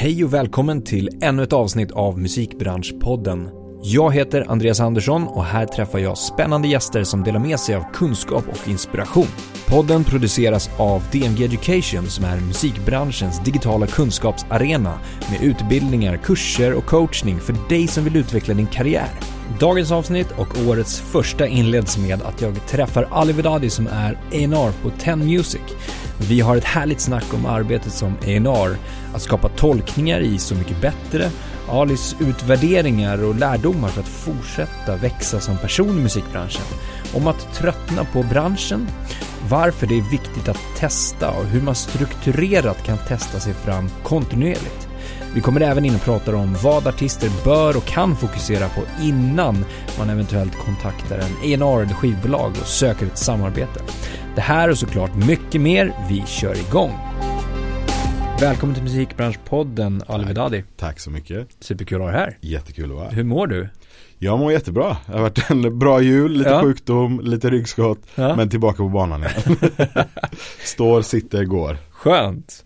Hej och välkommen till ännu ett avsnitt av Musikbranschpodden. Jag heter Andreas Andersson och här träffar jag spännande gäster som delar med sig av kunskap och inspiration. Podden produceras av DMG Education som är musikbranschens digitala kunskapsarena med utbildningar, kurser och coachning för dig som vill utveckla din karriär. Dagens avsnitt och årets första inleds med att jag träffar Ali Vedadi som är A&R på Ten Music. Vi har ett härligt snack om arbetet som A&R, att skapa tolkningar i Så mycket bättre, Alis utvärderingar och lärdomar för att fortsätta växa som person i musikbranschen, om att tröttna på branschen, varför det är viktigt att testa och hur man strukturerat kan testa sig fram kontinuerligt. Vi kommer även in och pratar om vad artister bör och kan fokusera på innan man eventuellt kontaktar en A&R eller skivbolag och söker ett samarbete. Det här och såklart mycket mer, vi kör igång. Välkommen till Musikbranschpodden Ali Vedadi. Tack så mycket. Superkul att ha dig här. Jättekul att vara här. Hur mår du? Jag mår jättebra. Det har varit en bra jul, lite Ja. sjukdom, lite ryggskott. Ja. Men tillbaka på banan igen. Står, sitter, går. Skönt.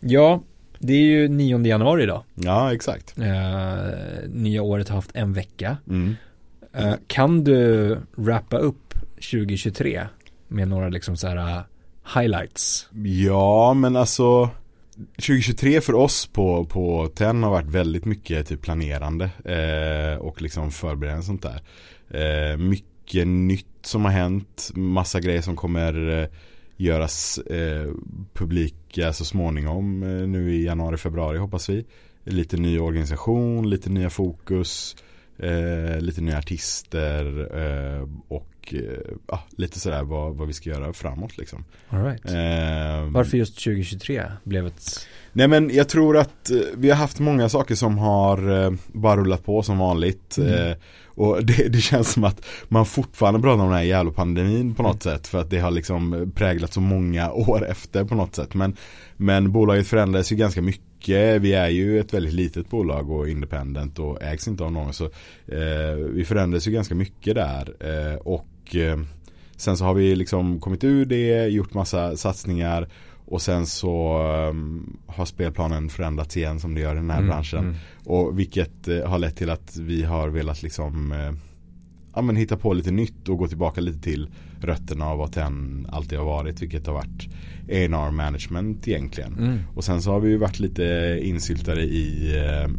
Ja, det är ju 9 januari idag. Ja, exakt. Eh, nya året har haft en vecka. Mm. Eh, kan du wrappa upp 2023 med några liksom så här uh, highlights? Ja, men alltså 2023 för oss på, på TEN har varit väldigt mycket typ planerande eh, och liksom förberedande sånt där. Eh, mycket nytt som har hänt, massa grejer som kommer eh, göras eh, publika så småningom eh, nu i januari, februari hoppas vi. Lite ny organisation, lite nya fokus, eh, lite nya artister eh, och eh, ja, lite sådär vad, vad vi ska göra framåt liksom. All right. Eh, Varför just 2023 blev ett... Nej men jag tror att eh, vi har haft många saker som har eh, bara rullat på som vanligt. Mm. Eh, och det, det känns som att man fortfarande pratar om den här jävla pandemin på något sätt. För att det har liksom präglat så många år efter på något sätt. Men, men bolaget förändrades ju ganska mycket. Vi är ju ett väldigt litet bolag och independent och ägs inte av någon. Så eh, vi förändrades ju ganska mycket där. Eh, och eh, sen så har vi liksom kommit ur det, gjort massa satsningar. Och sen så um, har spelplanen förändrats igen som det gör i den här Mm, branschen. mm. Och vilket eh, har lett till att vi har velat liksom eh, ja, men hitta på lite nytt och gå tillbaka lite till rötterna av vad TEN alltid har varit. Vilket har varit A&R management egentligen. Mm. Och sen så har vi ju varit lite insyltade i eh,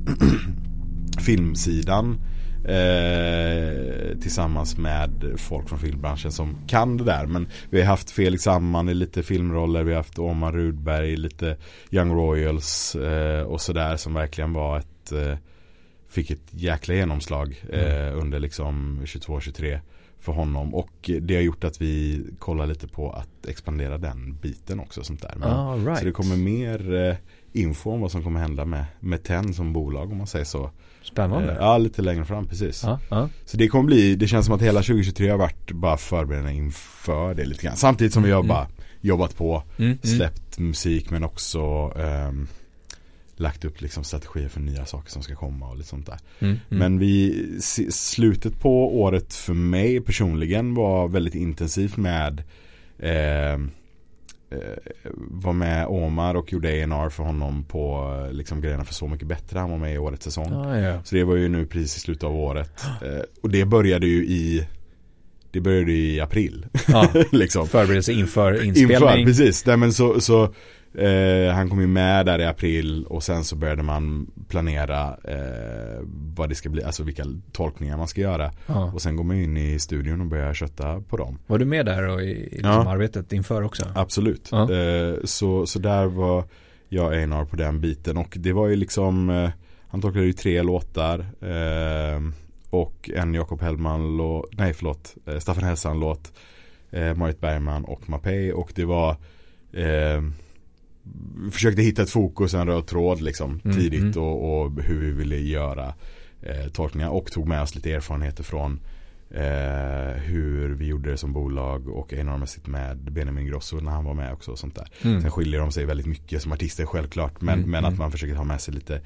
filmsidan. Eh, tillsammans med folk från filmbranschen som kan det där. Men vi har haft Felix Samman i lite filmroller. Vi har haft Omar Rudberg i lite Young Royals eh, och sådär som verkligen var ett eh, Fick ett jäkla genomslag eh, under liksom 22-23 för honom. Och det har gjort att vi kollar lite på att expandera den biten också. Sånt där. Men, All right. Så det kommer mer eh, info om vad som kommer hända med, med TEN som bolag om man säger så. Spännande. Eh, ja, lite längre fram precis. Ja, ja. Så det kommer bli, det känns som att hela 2023 har varit bara förberedande inför det lite grann. Samtidigt som vi har Mm, bara jobbat på, Mm, mm. släppt musik men också ehm, lagt upp liksom strategier för nya saker som ska komma och lite sånt där. Mm, mm. Men vi, slutet på året för mig personligen var väldigt intensivt med ehm, eh, var med Omar och gjorde A&R för honom på eh, liksom grejerna för Så mycket bättre. Han var med i årets säsong. Ah, ja. Så det var ju nu precis i slutet av året. Eh, och det började ju i Det började ju i april. Ja. liksom. Förberedelse inför inspelning. Inför, precis. Nej, men så, så eh, han kom ju med där i april och sen så började man planera eh, vad det ska bli, alltså vilka tolkningar man ska göra. Ja. Och sen går man in i studion och börjar kötta på dem. Var du med där och i, i liksom Ja. arbetet inför också? Absolut. Ja. Eh, så, så där var jag A&R på den biten och det var ju liksom eh, Han tolkade ju tre låtar eh, Och en Jakob Hellman låt, nej förlåt Staffan Hessan låt Marit Bergman och Mapei och det var Försökte hitta ett fokus, en röd tråd liksom Mm, tidigt mm. Och, och hur vi ville göra eh, tolkningar och tog med oss lite erfarenheter från eh, hur vi gjorde det som bolag och enormmässigt med Benjamin Grosso när han var med också och sånt där. Mm. Sen skiljer de sig väldigt mycket som artister självklart men, Mm, men mm. att man försöker ha med sig lite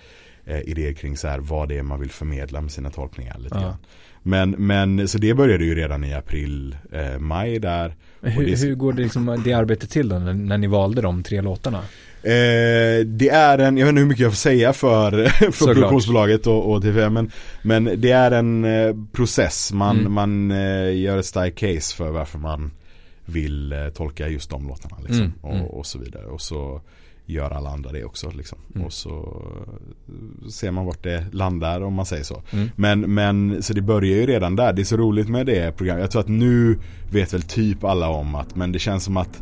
eh, idéer kring så här, vad det är man vill förmedla med sina tolkningar lite Ja. Men, men så det började ju redan i april, eh, maj där. Hur, det- hur går det, liksom, det arbetet till då när, när ni valde de tre låtarna? Eh, det är en, jag vet inte hur mycket jag får säga för, för produktionsbolaget och, och TV men, men det är en eh, process, man, mm. man eh, gör ett starkt case för varför man vill tolka just de låtarna liksom, mm. och, mm. och, så vidare. Och så gör alla andra det också. Liksom. Mm. Och så ser man vart det landar om man säger så. Mm. Men, men så det börjar ju redan där. Det är så roligt med det programmet. Jag tror att nu vet väl typ alla om att men det känns som att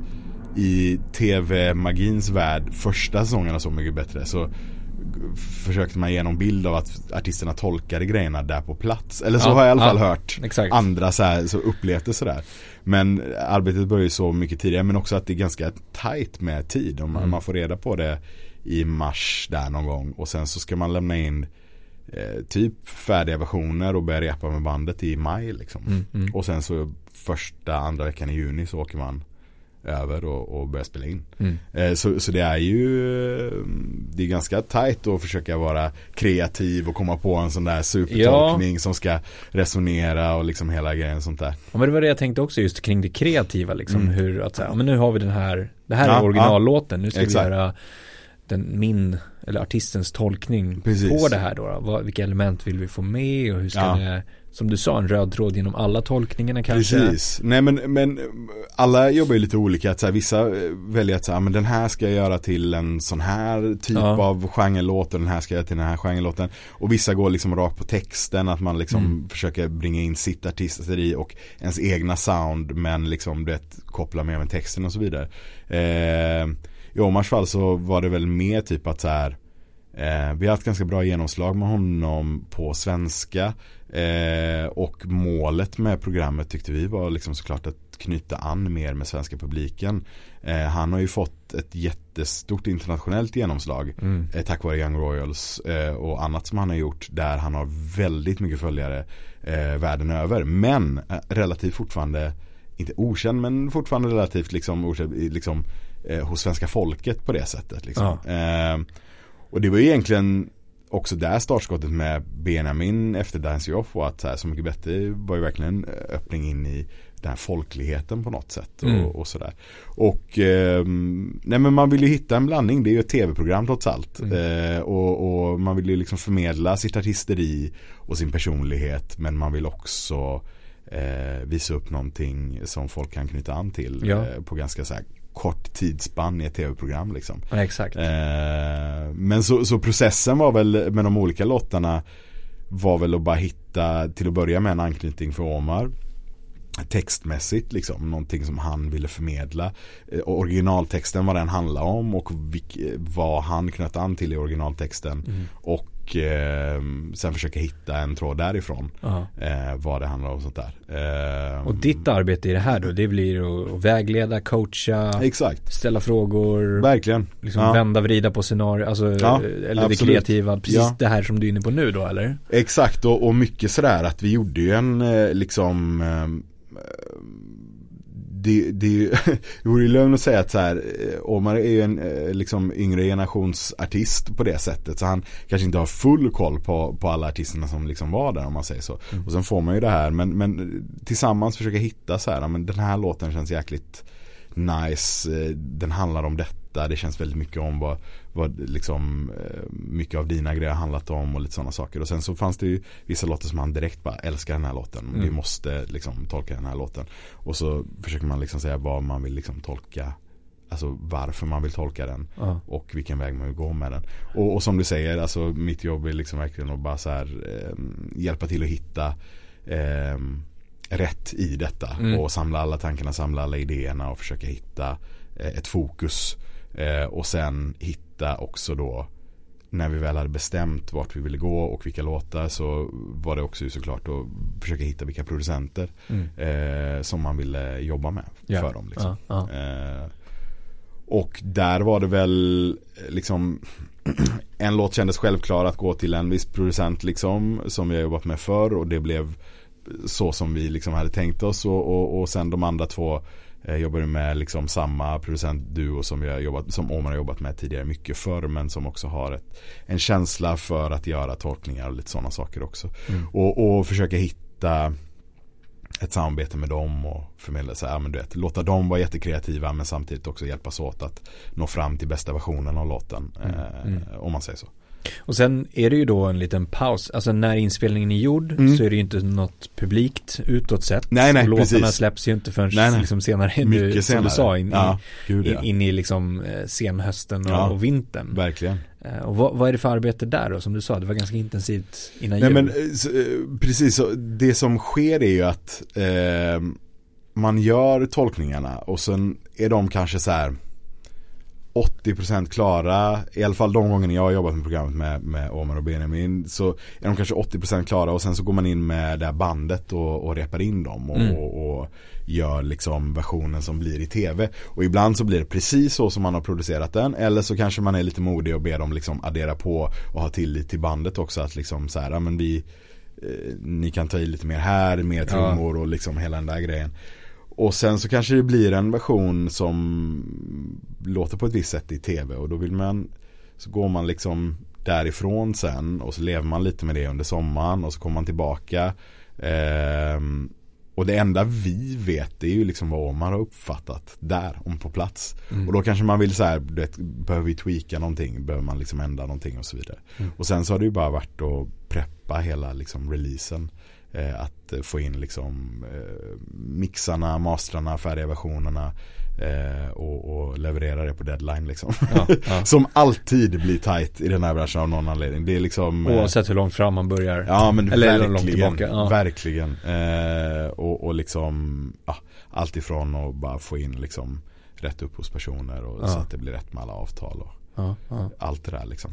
i tv-magins värld första säsongen var så mycket bättre. Så försökte man ge någon bild av att artisterna tolkade grejerna där på plats. Eller så ja, har jag i alla fall ja, hört exakt. andra så, här, så upplevt det sådär. Men arbetet börjar ju så mycket tidigare men också att det är ganska tajt med tid. Om man, mm. man får reda på det i mars där någon gång och sen så ska man lämna in eh, typ färdiga versioner och börja repa med bandet i maj liksom. Mm, mm. Och sen så första, andra veckan i juni så åker man över och, och börja spela in. Mm. Eh, så, så det är ju Det är ganska tajt att försöka vara kreativ och komma på en sån där supertolkning ja. som ska resonera och liksom hela grejen sånt där. Ja men det var det jag tänkte också just kring det kreativa liksom mm. hur att säga, ja men nu har vi den här Det här ja, är originallåten, nu ska Exakt. vi göra den, min eller artistens tolkning Precis. på det här då, då. Vad, vilka element vill vi få med och hur ska det som du sa, en röd tråd genom alla tolkningarna kanske. Precis. Nej men, men alla jobbar ju lite olika. Att så här, vissa väljer att säga, men den här ska jag göra till en sån här typ ja. av genrelåt och den här ska jag göra till den här genrelåten. Och vissa går liksom rakt på texten, att man liksom mm. försöker bringa in sitt artisteri och ens egna sound men liksom det koppla med med texten och så vidare. Eh, I Omars fall så var det väl mer typ att så här Eh, vi har haft ganska bra genomslag med honom på svenska. Eh, och målet med programmet tyckte vi var liksom såklart att knyta an mer med svenska publiken. Eh, han har ju fått ett jättestort internationellt genomslag mm. eh, tack vare Young Royals eh, och annat som han har gjort där han har väldigt mycket följare eh, världen över. Men relativt fortfarande, inte okänd men fortfarande relativt liksom, okänd, liksom hos svenska folket på det sättet. Liksom. Ja. och det var ju egentligen också där startskottet med Benjamin efter Dance You Off och att så, här, så mycket bättre var ju verkligen öppning in i den här folkligheten på något sätt och, mm. och sådär. Och eh, nej men man vill ju hitta en blandning, det är ju ett tv-program trots allt. Mm. Eh, och, och, man vill ju liksom förmedla sitt artisteri och sin personlighet men man vill också eh, visa upp någonting som folk kan knyta an till ja. Eh, på ganska så här kort tidsspann i ett tv-program liksom. Ja, exakt. Eh, men så, så, processen var väl med de olika lottarna var väl att bara hitta till att börja med en anknytning för Omar textmässigt liksom, någonting som han ville förmedla. Eh, originaltexten, vad den handlar om och vilk, vad han knöt an till i originaltexten. Mm. Och och eh, sen försöka hitta en tråd därifrån. Eh, vad det handlar om sånt där. Eh, och ditt arbete i det här då, det blir att vägleda, coacha, Exakt. ställa frågor. Verkligen. Liksom ja. vända, vrida på scenarier, alltså, ja, eller absolut. det kreativa, precis ja. det här som du är inne på nu då eller? Exakt och, och mycket sådär att vi gjorde ju en eh, liksom ehm, det, det, det vore ju lögn att säga att så här, eh, Omar är ju en eh, liksom yngre generationsartist på det sättet. Så han kanske inte har full koll på, på alla artisterna som liksom var där om man säger så. Mm. Och sen får man ju det här, men, men tillsammans försöka hitta så här, men den här låten känns jäkligt nice, eh, den handlar om detta, det känns väldigt mycket om vad, vad liksom eh, mycket av dina grejer handlat om och lite sådana saker. Och sen så fanns det ju vissa låtar som han direkt bara älskar den här låten. Mm. Vi måste liksom tolka den här låten. Och så försöker man liksom säga vad man vill liksom tolka Alltså varför man vill tolka den uh. och vilken väg man vill gå med den. Och, och, som du säger, alltså mitt jobb är liksom verkligen att bara så här, eh, hjälpa till att hitta eh, rätt i detta mm. och samla alla tankarna, samla alla idéerna och försöka hitta eh, ett fokus. Eh, och sen hitta också då när vi väl hade bestämt vart vi ville gå och vilka låtar så var det också såklart att försöka hitta vilka producenter mm. eh, som man ville jobba med yeah. för dem. Liksom. Uh, uh. Eh, och där var det väl liksom en låt kändes självklar att gå till en viss producent liksom som vi har jobbat med förr och det blev så som vi liksom hade tänkt oss och, och, och sen de andra två eh, jobbade med liksom samma producentduo som har jobbat, som Omar har jobbat med tidigare mycket förr men som också har ett, en känsla för att göra tolkningar och lite sådana saker också. Mm. Och, och försöka hitta ett samarbete med dem och förmedla så här, men du vet, låta dem vara jättekreativa men samtidigt också hjälpas åt att nå fram till bästa versionen av låten. Mm. Eh, mm. Om man säger så. Och sen är det ju då en liten paus, alltså när inspelningen är gjord mm. så är det ju inte något publikt utåt sett. Nej, nej, och låtarna precis. släpps ju inte förrän nej, nej. Liksom senare, Mycket du, senare. som du sa, in, ja, i, gud, ja. in i liksom eh, senhösten och, ja, och vintern. Verkligen. Eh, och vad, vad, är det för arbete där då? Som du sa, det var ganska intensivt innan Nej jul. men eh, så, precis, så det som sker är ju att eh, man gör tolkningarna och sen är de kanske så här 80% klara, i alla fall de gångerna jag har jobbat med programmet med, med Omar och Benjamin så är de kanske 80% klara och sen så går man in med det här bandet och, och repar in dem och, mm. och, och, gör liksom versionen som blir i tv. Och ibland så blir det precis så som man har producerat den eller så kanske man är lite modig och ber dem liksom addera på och ha tillit till bandet också att liksom så här, ja men vi eh, ni kan ta i lite mer här, mer trummor ja. och liksom hela den där grejen. Och sen så kanske det blir en version som låter på ett visst sätt i tv. Och då vill man Så går man liksom därifrån sen. Och så lever man lite med det under sommaren. Och så kommer man tillbaka. Eh, Och det enda vi vet är ju liksom vad man har uppfattat där, om på plats. Mm. Och då kanske man vill så här, vet, behöver vi tweaka någonting, behöver man liksom ändra någonting och så vidare? Mm. Och sen så har det ju bara varit att preppa hela liksom releasen Eh, att få in liksom eh, mixarna, mastrarna, färdiga versionerna eh, och, och, leverera det på deadline liksom. Ja, ja. Som alltid blir tight i den här branschen av någon anledning. Det är liksom Oavsett hur långt fram man börjar. Ja men Eller verkligen. Långt tillbaka. Ja. Verkligen. Eh, och, och liksom ja, allt ifrån att bara få in liksom rätt upp hos personer och så att det blir rätt med alla avtal och allt det där liksom.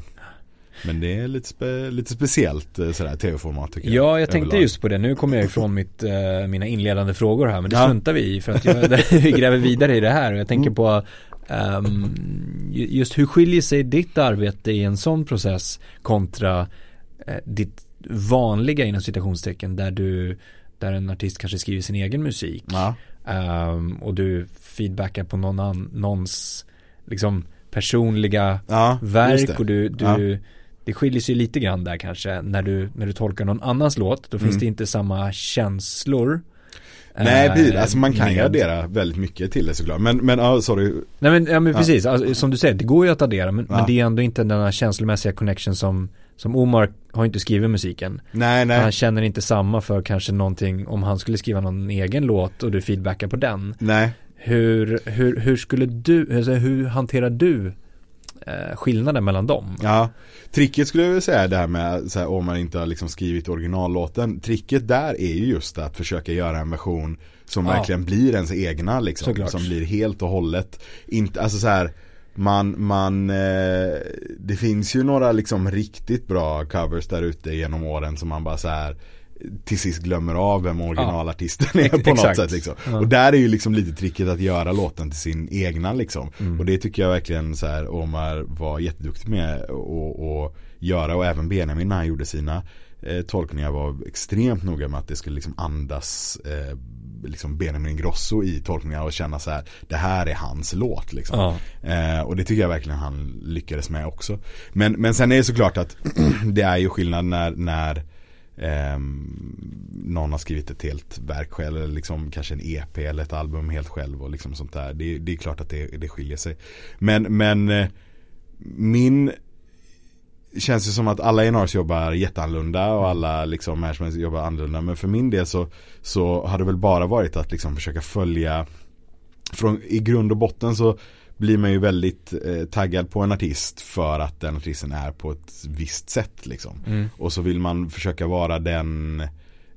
Men det är lite, spe, lite speciellt eh, sådär tv-format tycker jag. Ja, jag tänkte överlag. just på det. Nu kommer jag ifrån mitt, uh, mina inledande frågor här. Men det ja. struntar vi i för att jag, vi gräver vidare i det här. Och jag tänker mm. på um, just hur skiljer sig ditt arbete i en sån process kontra uh, ditt vanliga inom citationstecken där du där en artist kanske skriver sin egen musik ja. um, och du feedbackar på någon an, någons liksom personliga ja, verk och du, du det skiljer sig lite grann där kanske när du, när du tolkar någon annans låt. Då mm. finns det inte samma känslor. Nej, äh, alltså man kan ju addera väldigt mycket till det såklart. Men, men ja, sorry. Nej men, ja, men precis, alltså, som du säger, det går ju att addera men, ja. men det är ändå inte den här känslomässiga connection som som Omar har inte skrivit musiken. Nej, nej. Han känner inte samma för kanske någonting om han skulle skriva någon egen låt och du feedbackar på den. Nej. Hur, hur, hur skulle du, alltså hur hanterar du eh, skillnaden mellan dem. Ja, tricket skulle jag vilja säga det här med så här, om man inte har liksom skrivit originallåten. Tricket där är ju just att försöka göra en version som ja. verkligen blir ens egna liksom. Såklart. Som blir helt och hållet, inte, alltså så här man, man, eh, det finns ju några liksom riktigt bra covers där ute genom åren som man bara så här till sist glömmer av vem originalartisten ja. är på något Exakt. sätt liksom. Ja. Och där är ju liksom lite tricket att göra låten till sin egna liksom. Mm. Och det tycker jag verkligen så här Omar var jätteduktig med att göra och även Benjamin när han gjorde sina eh, tolkningar var extremt noga med att det skulle liksom andas eh, liksom Benjamin Ingrosso i tolkningar och känna så här det här är hans låt liksom. Ja. Eh, och det tycker jag verkligen han lyckades med också. Men, men sen är det såklart att det är ju skillnad när, när eh, någon har skrivit ett helt verk själv eller liksom kanske en EP eller ett album helt själv och liksom sånt där. Det, det är klart att det, det skiljer sig. Men, men eh, min känns det som att alla NRs jobbar jätteannorlunda och alla liksom managements jobbar annorlunda. Men för min del så, så har det väl bara varit att liksom försöka följa från, I grund och botten så blir man ju väldigt eh, taggad på en artist för att den artisten är på ett visst sätt liksom. Mm. Och så vill man försöka vara den,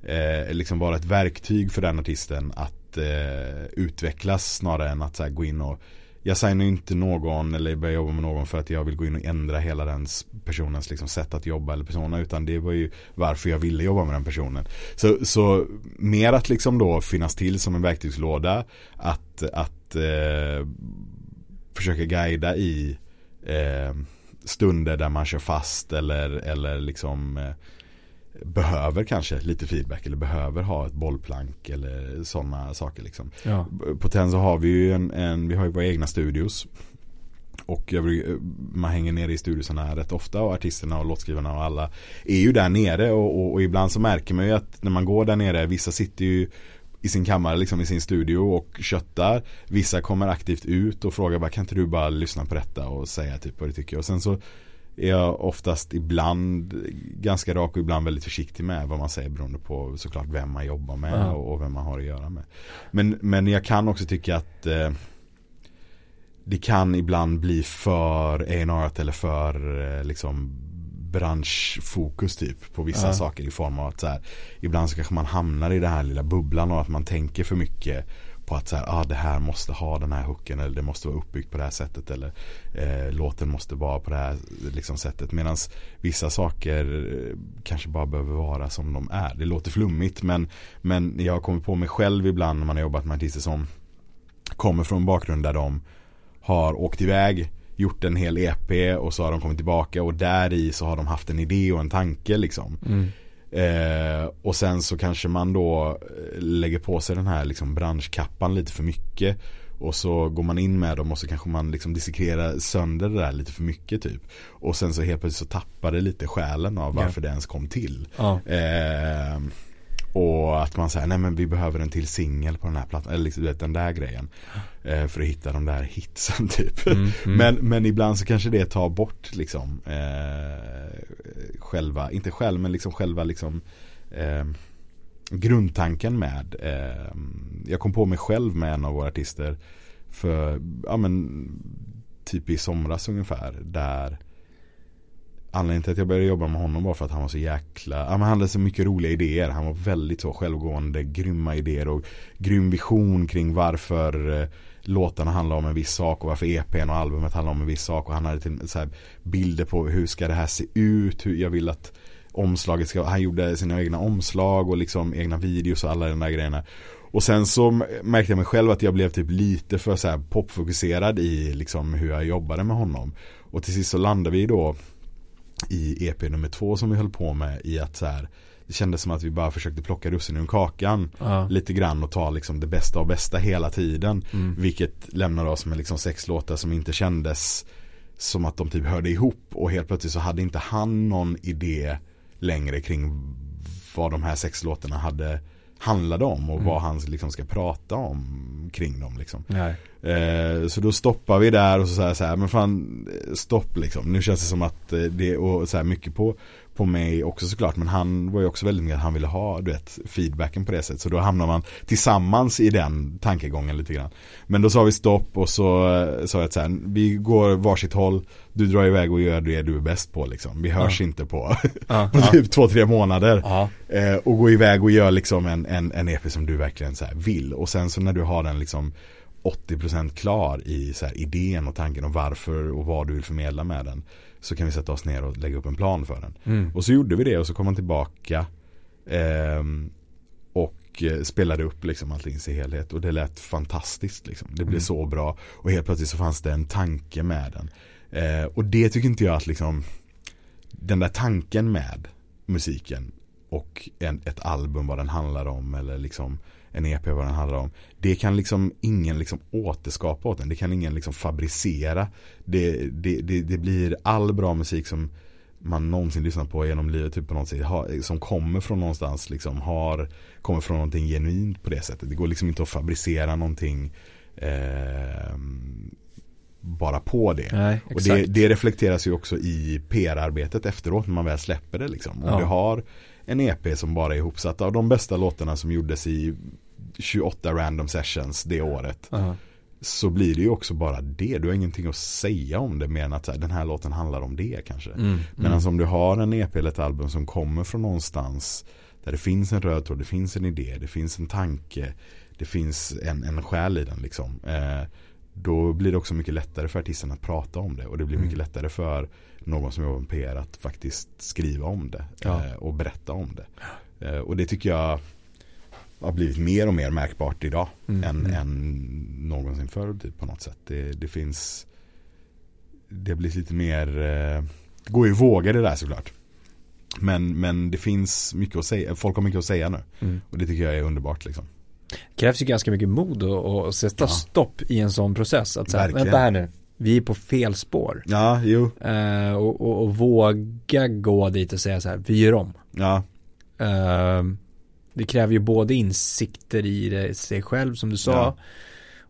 eh, liksom vara ett verktyg för den artisten att eh, utvecklas snarare än att så här, gå in och jag signar inte någon eller börjar jobba med någon för att jag vill gå in och ändra hela den personens liksom sätt att jobba eller persona utan det var ju varför jag ville jobba med den personen. Så, så mer att liksom då finnas till som en verktygslåda att, att eh, försöker guida i eh, stunder där man kör fast eller, eller liksom eh, behöver kanske lite feedback eller behöver ha ett bollplank eller sådana saker liksom. Ja. På Tenzo har vi ju en, en, vi har ju våra egna studios. Och jag, man hänger nere i studiosarna rätt ofta och artisterna och låtskrivarna och alla är ju där nere och, och, och, ibland så märker man ju att när man går där nere, vissa sitter ju i sin kammare, liksom i sin studio och köttar. Vissa kommer aktivt ut och frågar bara kan inte du bara lyssna på detta och säga typ vad du tycker. Och sen så är jag oftast ibland ganska rak och ibland väldigt försiktig med vad man säger beroende på såklart vem man jobbar med Ja. och, och vem man har att göra med. Men, men jag kan också tycka att eh, det kan ibland bli för A&R eller för eh, liksom branschfokus typ på vissa Ja. saker i form av att så här, ibland så kanske man hamnar i den här lilla bubblan och att man tänker för mycket på att så här, ah, det här måste ha den här hooken eller det måste vara uppbyggt på det här sättet eller eh, låten måste vara på det här liksom, sättet medan vissa saker eh, kanske bara behöver vara som de är. Det låter flummigt men, men jag har kommit på mig själv ibland när man har jobbat med artister som kommer från en bakgrund där de har åkt iväg gjort en hel EP och så har de kommit tillbaka och där i så har de haft en idé och en tanke liksom. Mm. Eh, och sen så kanske man då eh, lägger på sig den här liksom branschkappan lite för mycket. Och så går man in med dem och så kanske man liksom dissekrerar sönder det där lite för mycket typ. Och sen så helt plötsligt så tappar det lite själen av varför det ens kom till. Ja. Eh, och att man säger nej men vi behöver en till singel på den här plattan. Eller liksom, du vet den där grejen. Eh, för att hitta de där hitsen typ. Mm, mm. Men, men ibland så kanske det tar bort liksom eh, själva, inte själv men liksom själva liksom eh, grundtanken med. Eh, jag kom på mig själv med en av våra artister för, ja men typ i somras ungefär där Anledningen till att jag började jobba med honom var för att han var så jäkla, ja, men han hade så mycket roliga idéer. Han var väldigt så självgående, grymma idéer och grym vision kring varför eh, låtarna handlar om en viss sak och varför EPn och albumet handlar om en viss sak. Och han hade till, så här, bilder på hur ska det här se ut, hur jag vill att omslaget ska, han gjorde sina egna omslag och liksom egna videos och alla de där grejerna. Och sen så märkte jag mig själv att jag blev typ lite för så här popfokuserad i liksom hur jag jobbade med honom. Och till sist så landade vi då i EP nummer två som vi höll på med i att så här det kändes som att vi bara försökte plocka russinen ur kakan Ja. lite grann och ta liksom det bästa av bästa hela tiden. Mm. Vilket lämnade oss med liksom sex låtar som inte kändes som att de typ hörde ihop och helt plötsligt så hade inte han någon idé längre kring vad de här sex låtarna hade handlade om och Mm. vad han liksom ska prata om kring dem liksom. Eh, så då stoppar vi där och så säger så här, men fan stopp liksom. Nu känns det som att eh, det och så här mycket på, på mig också såklart. Men han var ju också väldigt med att han ville ha du vet, feedbacken på det sättet. Så då hamnar man tillsammans i den tankegången lite grann. Men då sa vi stopp och så eh, sa jag att så här, vi går varsitt håll. Du drar iväg och gör det du är bäst på liksom. Vi hörs inte på, Ja. på typ två, tre månader. Ja. Eh, och gå iväg och gör liksom en, en, en EP som du verkligen så vill. Och sen så när du har den liksom 80% klar i så här idén och tanken och varför och vad du vill förmedla med den. Så kan vi sätta oss ner och lägga upp en plan för den. Mm. Och så gjorde vi det och så kom han tillbaka. ehm, och eh, spelade upp liksom allting i sin helhet. Och det lät fantastiskt liksom. Det blev Mm. så bra. Och helt plötsligt så fanns det en tanke med den. Eh, och det tycker inte jag att liksom den där tanken med musiken och en, ett album vad den handlar om eller liksom en EP vad den handlar om. Det kan liksom ingen liksom återskapa åt den. Det kan ingen liksom fabricera. Det, det, det, det blir all bra musik som man någonsin lyssnat på genom livet typ på något sätt, har, som kommer från någonstans liksom har kommer från någonting genuint på det sättet. Det går liksom inte att fabricera någonting eh, bara på det. Nej, Och det, det reflekteras ju också i PR-arbetet efteråt när man väl släpper det liksom. Om Ja. du har en EP som bara är ihopsatt av de bästa låtarna som gjordes i 28 random sessions det året. Ja. Så blir det ju också bara det. Du har ingenting att säga om det mer än att här, den här låten handlar om det kanske. Mm. Medan om du har en EP eller ett album som kommer från någonstans där det finns en röd tråd, det finns en idé, det finns en tanke, det finns en, en själ i den liksom. Eh, då blir det också mycket lättare för artisten att prata om det och det blir Mm. mycket lättare för någon som jobbar med PR att faktiskt skriva om det Ja. eh, och berätta om det. Eh, och det tycker jag har blivit mer och mer märkbart idag Mm. än, Mm. än någonsin förr typ, på något sätt. Det, det finns det blivit lite mer eh, det går ju våga det där såklart. Men, men det finns mycket att säga, folk har mycket att säga nu. Mm. Och det tycker jag är underbart liksom. krävs ju ganska mycket mod att- sätta Ja. stopp i en sån process. Att säga, Verkligen. vänta här nu, vi är på fel spår. Ja, jo. Eh, och, och, och våga gå dit och säga så här, vi gör om. Ja, Eh, det kräver ju både insikter i det, sig själv som du sa. Ja.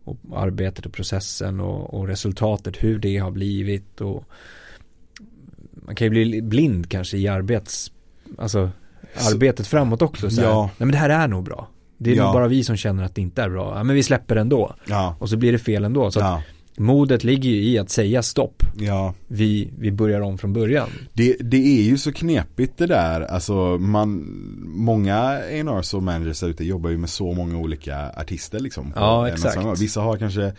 Och arbetet och processen och, och, resultatet, hur det har blivit och man kan ju bli blind kanske i arbets, alltså arbetet framåt också. Så här, ja. Nej men det här är nog bra. Det är ja. nog bara vi som känner att det inte är bra. Ja men vi släpper ändå. Ja. Och så blir det fel ändå. Så ja. Modet ligger ju i att säga stopp. Ja. Vi, vi börjar om från början. Det, det är ju så knepigt det där. Alltså man, många A&Rs och managers ute jobbar ju med så många olika artister liksom. Ja exakt. Vissa har kanske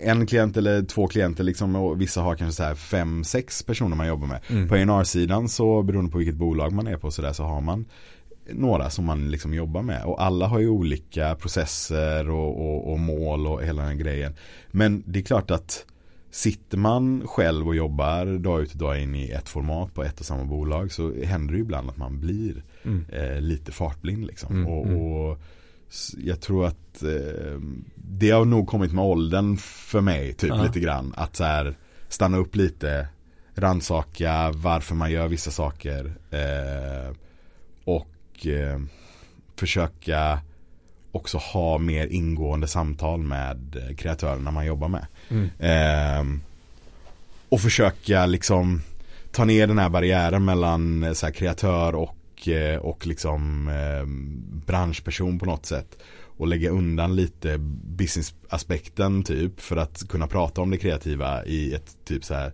en klient eller två klienter liksom och vissa har kanske så här fem, sex personer man jobbar med. Mm. På A&R-sidan så beroende på vilket bolag man är på så där så har man några som man liksom jobbar med och alla har ju olika processer och, och, och mål och hela den grejen. Men det är klart att Sitter man själv och jobbar dag ut och dag in i ett format på ett och samma bolag så händer det ju ibland att man blir mm. eh, lite fartblind liksom. Mm, och, mm. och, jag tror att eh, det har nog kommit med åldern för mig typ -huh. lite grann. Att så här, stanna upp lite, ransaka varför man gör vissa saker. Eh, och eh, försöka också ha mer ingående samtal med kreatörerna man jobbar med. Mm. Eh, och försöka liksom ta ner den här barriären mellan eh, så här, kreatör och, eh, och liksom eh, branschperson på något sätt. Och lägga undan lite businessaspekten typ för att kunna prata om det kreativa i ett typ så här Eh,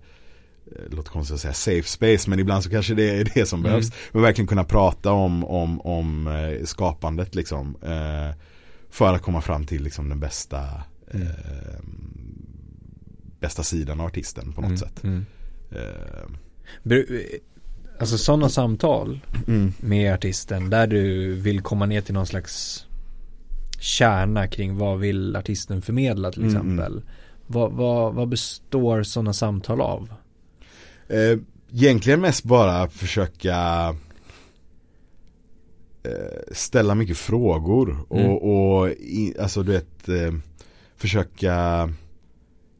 låter konstigt att säga safe space men ibland så kanske det är det som mm. behövs. Men verkligen kunna prata om, om, om eh, skapandet liksom. Eh, för att komma fram till liksom den bästa mm. eh, bästa sidan av artisten på något mm. sätt. Mm. Eh. Alltså sådana samtal mm. med artisten där du vill komma ner till någon slags kärna kring vad vill artisten förmedla till mm, exempel. Vad, vad, vad består sådana samtal av? Eh, egentligen mest bara försöka eh, ställa mycket frågor och, mm. och i, alltså du vet eh, försöka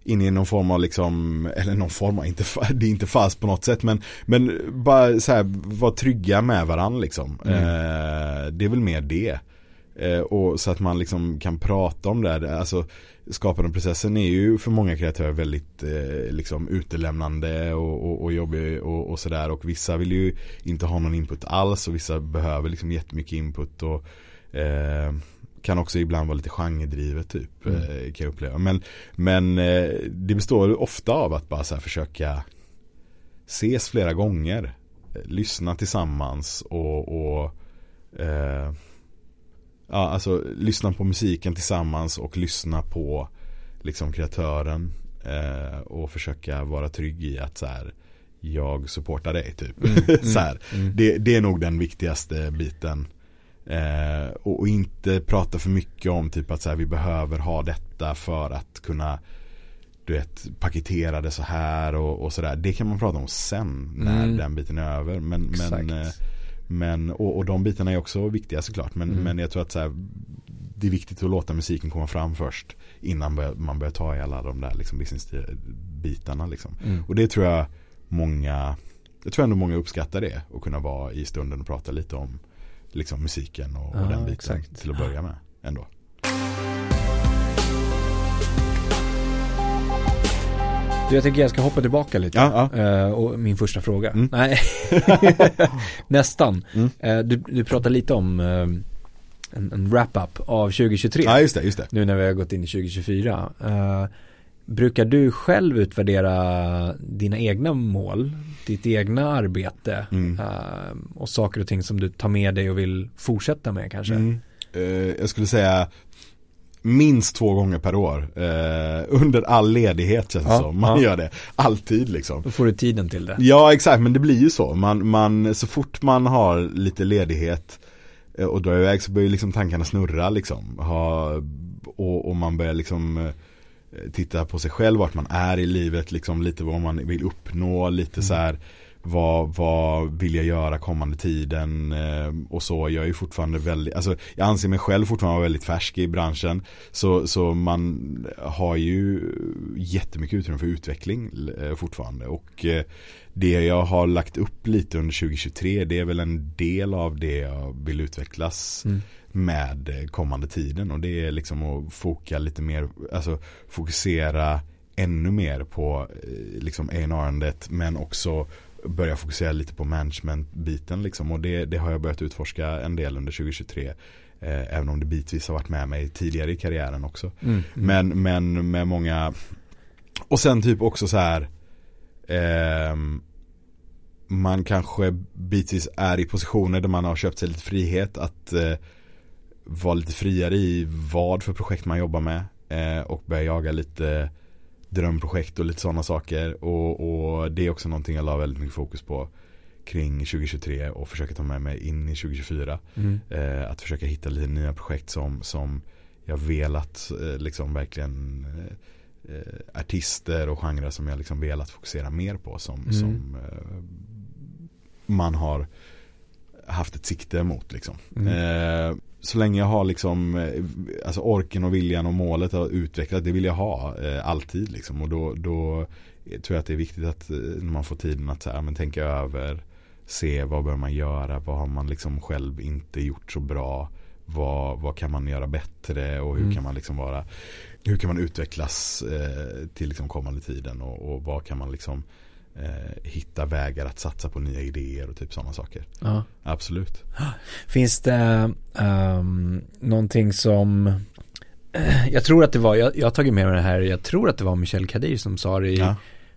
in i någon form av liksom, eller någon form av, inte, det är inte fast på något sätt men, men bara så här, vara trygga med varandra liksom. Mm. Eh, det är väl mer det. Eh, och så att man liksom kan prata om det. Alltså skapandeprocessen är ju för många kreatörer väldigt eh, liksom utelämnande och, och, och jobbig och, och sådär. Och vissa vill ju inte ha någon input alls och vissa behöver liksom jättemycket input. Och, eh, kan också ibland vara lite genredrivet typ mm. eh, kan jag uppleva. Men, men eh, det består ofta av att bara försöka ses flera gånger. Lyssna tillsammans och, och eh, ja, alltså lyssna på musiken tillsammans och lyssna på liksom kreatören eh, och försöka vara trygg i att så här, jag supportar dig typ. Mm, mm, så här, mm. det, det, är nog den viktigaste biten. Eh, och, och, inte prata för mycket om typ att så här, vi behöver ha detta för att kunna du vet, paketera det så här och, och sådär. Det kan man prata om sen när mm. den biten är över. Men, men eh, men, och, och de bitarna är också viktiga såklart. Men, mm. men jag tror att så här, det är viktigt att låta musiken komma fram först. Innan man börjar ta i alla de där liksom, business-bitarna. Liksom. Mm. Och det tror jag många, jag tror ändå många uppskattar det. Att kunna vara i stunden och prata lite om liksom, musiken och, ja, och den biten exakt. till att börja med. Ändå. Jag tänker jag ska hoppa tillbaka lite. Ja, ja. Uh, och min första fråga. Mm. Nej, nästan. Mm. Uh, du, du pratade lite om uh, en, en wrap-up av 2023. Ja, just det, just det. Nu när vi har gått in i 2024. brukar du själv utvärdera dina egna mål, ditt egna arbete mm. och saker och ting som du tar med dig och vill fortsätta med kanske? Mm. jag skulle säga minst två gånger per år. Eh, under all ledighet känns det ja, som. Man ja. gör det alltid liksom. Då får du tiden till det. Ja exakt, men det blir ju så. Man, man, så fort man har lite ledighet eh, och drar iväg så börjar liksom tankarna snurra liksom. Ha, och, och man börjar liksom eh, titta på sig själv, vart man är i livet, liksom lite vad man vill uppnå, lite mm. så här vad, vad vill jag göra kommande tiden eh, och så. Jag är ju fortfarande väldigt, alltså jag anser mig själv fortfarande vara väldigt färsk i branschen. Så, så man har ju jättemycket utrymme för utveckling eh, fortfarande. Och eh, det jag har lagt upp lite under 2023 det är väl en del av det jag vill utvecklas. Mm. med kommande tiden och det är liksom att foka lite mer, alltså fokusera ännu mer på liksom A&R-andet men också börja fokusera lite på management-biten liksom och det, det har jag börjat utforska en del under 2023 eh, även om det bitvis har varit med mig tidigare i karriären också Mm. Mm. men, men med många och sen typ också så här ehm, man kanske bitvis är i positioner där man har köpt sig lite frihet att eh, vara lite friare i vad för projekt man jobbar med eh, och börja jaga lite drömprojekt och lite sådana saker och, och det är också någonting jag la väldigt mycket fokus på kring 2023 och försöka ta med mig in i 2024 Mm. eh, att försöka hitta lite nya projekt som, som jag velat eh, liksom verkligen eh, eh, artister och genrer som jag liksom velat fokusera mer på som, Mm. som eh, man har haft ett sikte mot liksom. Mm. Så länge jag har liksom eh, alltså orken och viljan och målet att utveckla det vill jag ha eh, alltid liksom och då, då tror jag att det är viktigt att eh, när man får tiden att så här, men tänka över se vad bör man göra, vad har man liksom själv inte gjort så bra vad, vad kan man göra bättre och hur Mm. kan man liksom vara hur kan man utvecklas eh, till liksom kommande tiden och, och vad kan man liksom hitta vägar att satsa på nya idéer och typ sådana saker. Ja. Absolut. Finns det um, någonting som jag tror att det var, jag, jag har tagit med mig det här, jag tror att det var Michelle Kadir som sa det i Ja.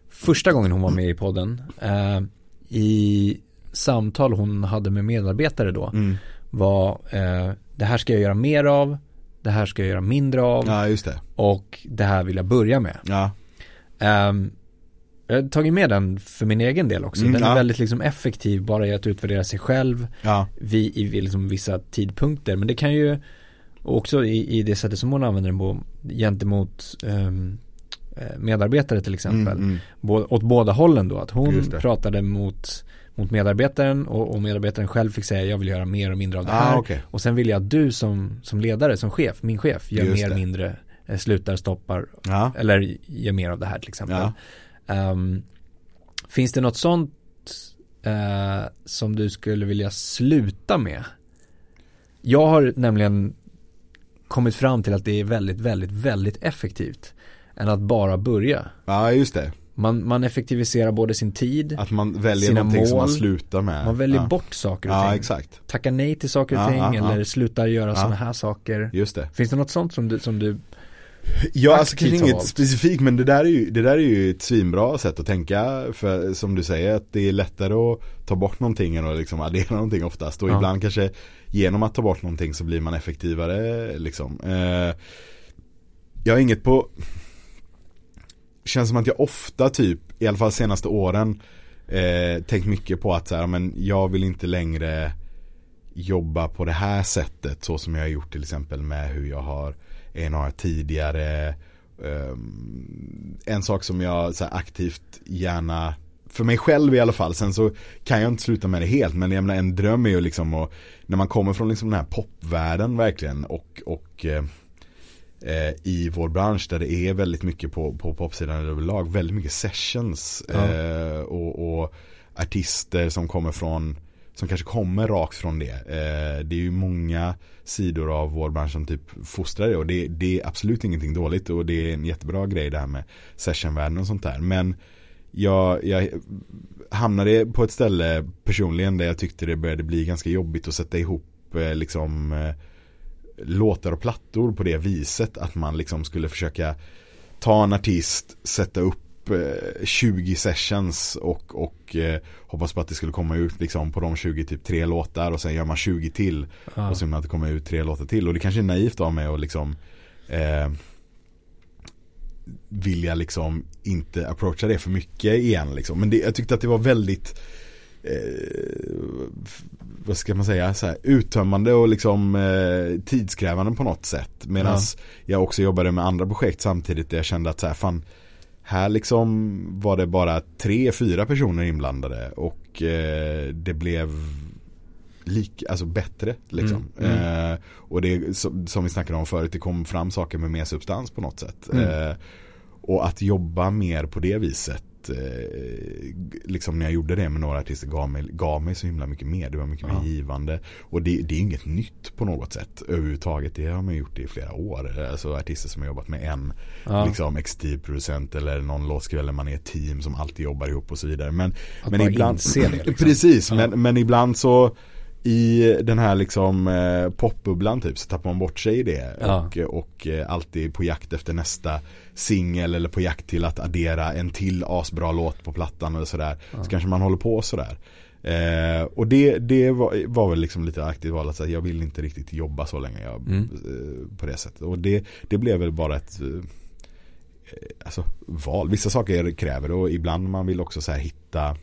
första gången hon var med i podden. Eh, I samtal hon hade med medarbetare då Mm. var eh, det här ska jag göra mer av, det här ska jag göra mindre av ja, det. och det här vill jag börja med. Ja, Ehm, jag har tagit med den för min egen del också. Mm, den är ja. väldigt liksom effektiv bara i att utvärdera sig själv ja, vid, i liksom vissa tidpunkter. Men det kan ju också i, i det sättet som hon använder den på gentemot eh, medarbetare till exempel. mm, mm. Bå, åt båda hållen då. Att hon pratade mot, mot medarbetaren och, och medarbetaren själv fick säga jag vill göra mer och mindre av det här. Ah, okej. Och sen vill jag att du som, som ledare, som chef, min chef, gör Just mer, det. mindre, eh, slutar, stoppar Ja, eller gör mer av det här till exempel. Ja. Ehm, finns det något sånt eh, som du skulle vilja sluta med? Jag har nämligen kommit fram till att det är väldigt, väldigt, väldigt effektivt än att bara börja. ja, just det. Man, man effektiviserar både sin tid, Att man väljer Sina någonting som man mål. slutar med. man väljer ja. bort saker och Ja, ting. exakt. Tackar nej till saker och Ja, ting eller slutar göra Ja. sådana här saker. Just det. Finns det något sånt som du, som du Ja, alltså kanske inget specifikt men det där, är ju, det där är ju ett svinbra sätt att tänka för som du säger att det är lättare att ta bort någonting än att liksom addera någonting oftast och Ja. ibland kanske genom att ta bort någonting så blir man effektivare liksom. Eh, jag har inget på Känns som att jag ofta typ, i alla fall senaste åren eh, tänkt mycket på att så här, men jag vill inte längre jobba på det här sättet så som jag har gjort till exempel med hur jag har A&R tidigare. Ehm, en sak som jag så här, aktivt gärna för mig själv i alla fall, sen så kan jag inte sluta med det helt men jag menar, en dröm är ju liksom att när man kommer från liksom den här popvärlden verkligen och, och eh, eh, i vår bransch där det är väldigt mycket på, på popsidan överlag, väldigt mycket sessions Ja. eh, och, och artister som kommer från som kanske kommer rakt från det. Eh, det är ju många sidor av vår bransch som typ fostrar det och det, det är absolut ingenting dåligt och det är en jättebra grej det här med sessionvärlden och sånt där. Men jag, jag hamnade på ett ställe personligen där jag tyckte det började bli ganska jobbigt att sätta ihop eh, liksom eh, låtar och plattor på det viset att man liksom skulle försöka ta en artist, sätta upp eh, 20 sessions och, och eh, hoppas på att det skulle komma ut liksom på de 20 typ tre låtar och sen gör man 20 till ja. och så att det kommer ut tre låtar till och det kanske är naivt av mig att liksom eh, vilja liksom inte approacha det för mycket igen liksom. Men det, jag tyckte att det var väldigt eh, vad ska man säga, så här, uttömmande och liksom eh, tidskrävande på något sätt. Medan jag också jobbade med andra projekt samtidigt där jag kände att så här, fan, här liksom var det bara tre, fyra personer inblandade och eh, det blev lik, alltså bättre liksom. Mm, mm. Eh, och det som, vi snackade om förut, det kom fram saker med mer substans på något sätt. Mm. Eh, och att jobba mer på det viset att eh, liksom när jag gjorde det med några artister gav mig, gav mig så himla mycket mer. Det var mycket ja. mer givande. Och det, det är inget nytt på något sätt överhuvudtaget. Det har man gjort i flera år. Alltså artister som har jobbat med en ja. liksom, exekutiv producent eller någon låtskrivare eller man är ett team som alltid jobbar ihop och så vidare. Men, att men ibland, det, liksom. precis, men, men ibland så i den här liksom eh, popbubblan typ så tappar man bort sig i det ja. och, och eh, alltid på jakt efter nästa singel eller på jakt till att addera en till asbra låt på plattan eller sådär. Ja. Så kanske man håller på sådär. Eh, och det, det var, var, väl liksom lite aktivt val att jag vill inte riktigt jobba så länge jag, mm. eh, på det sättet. Och det, det blev väl bara ett eh, alltså, val. Vissa saker kräver det och ibland man vill också så hitta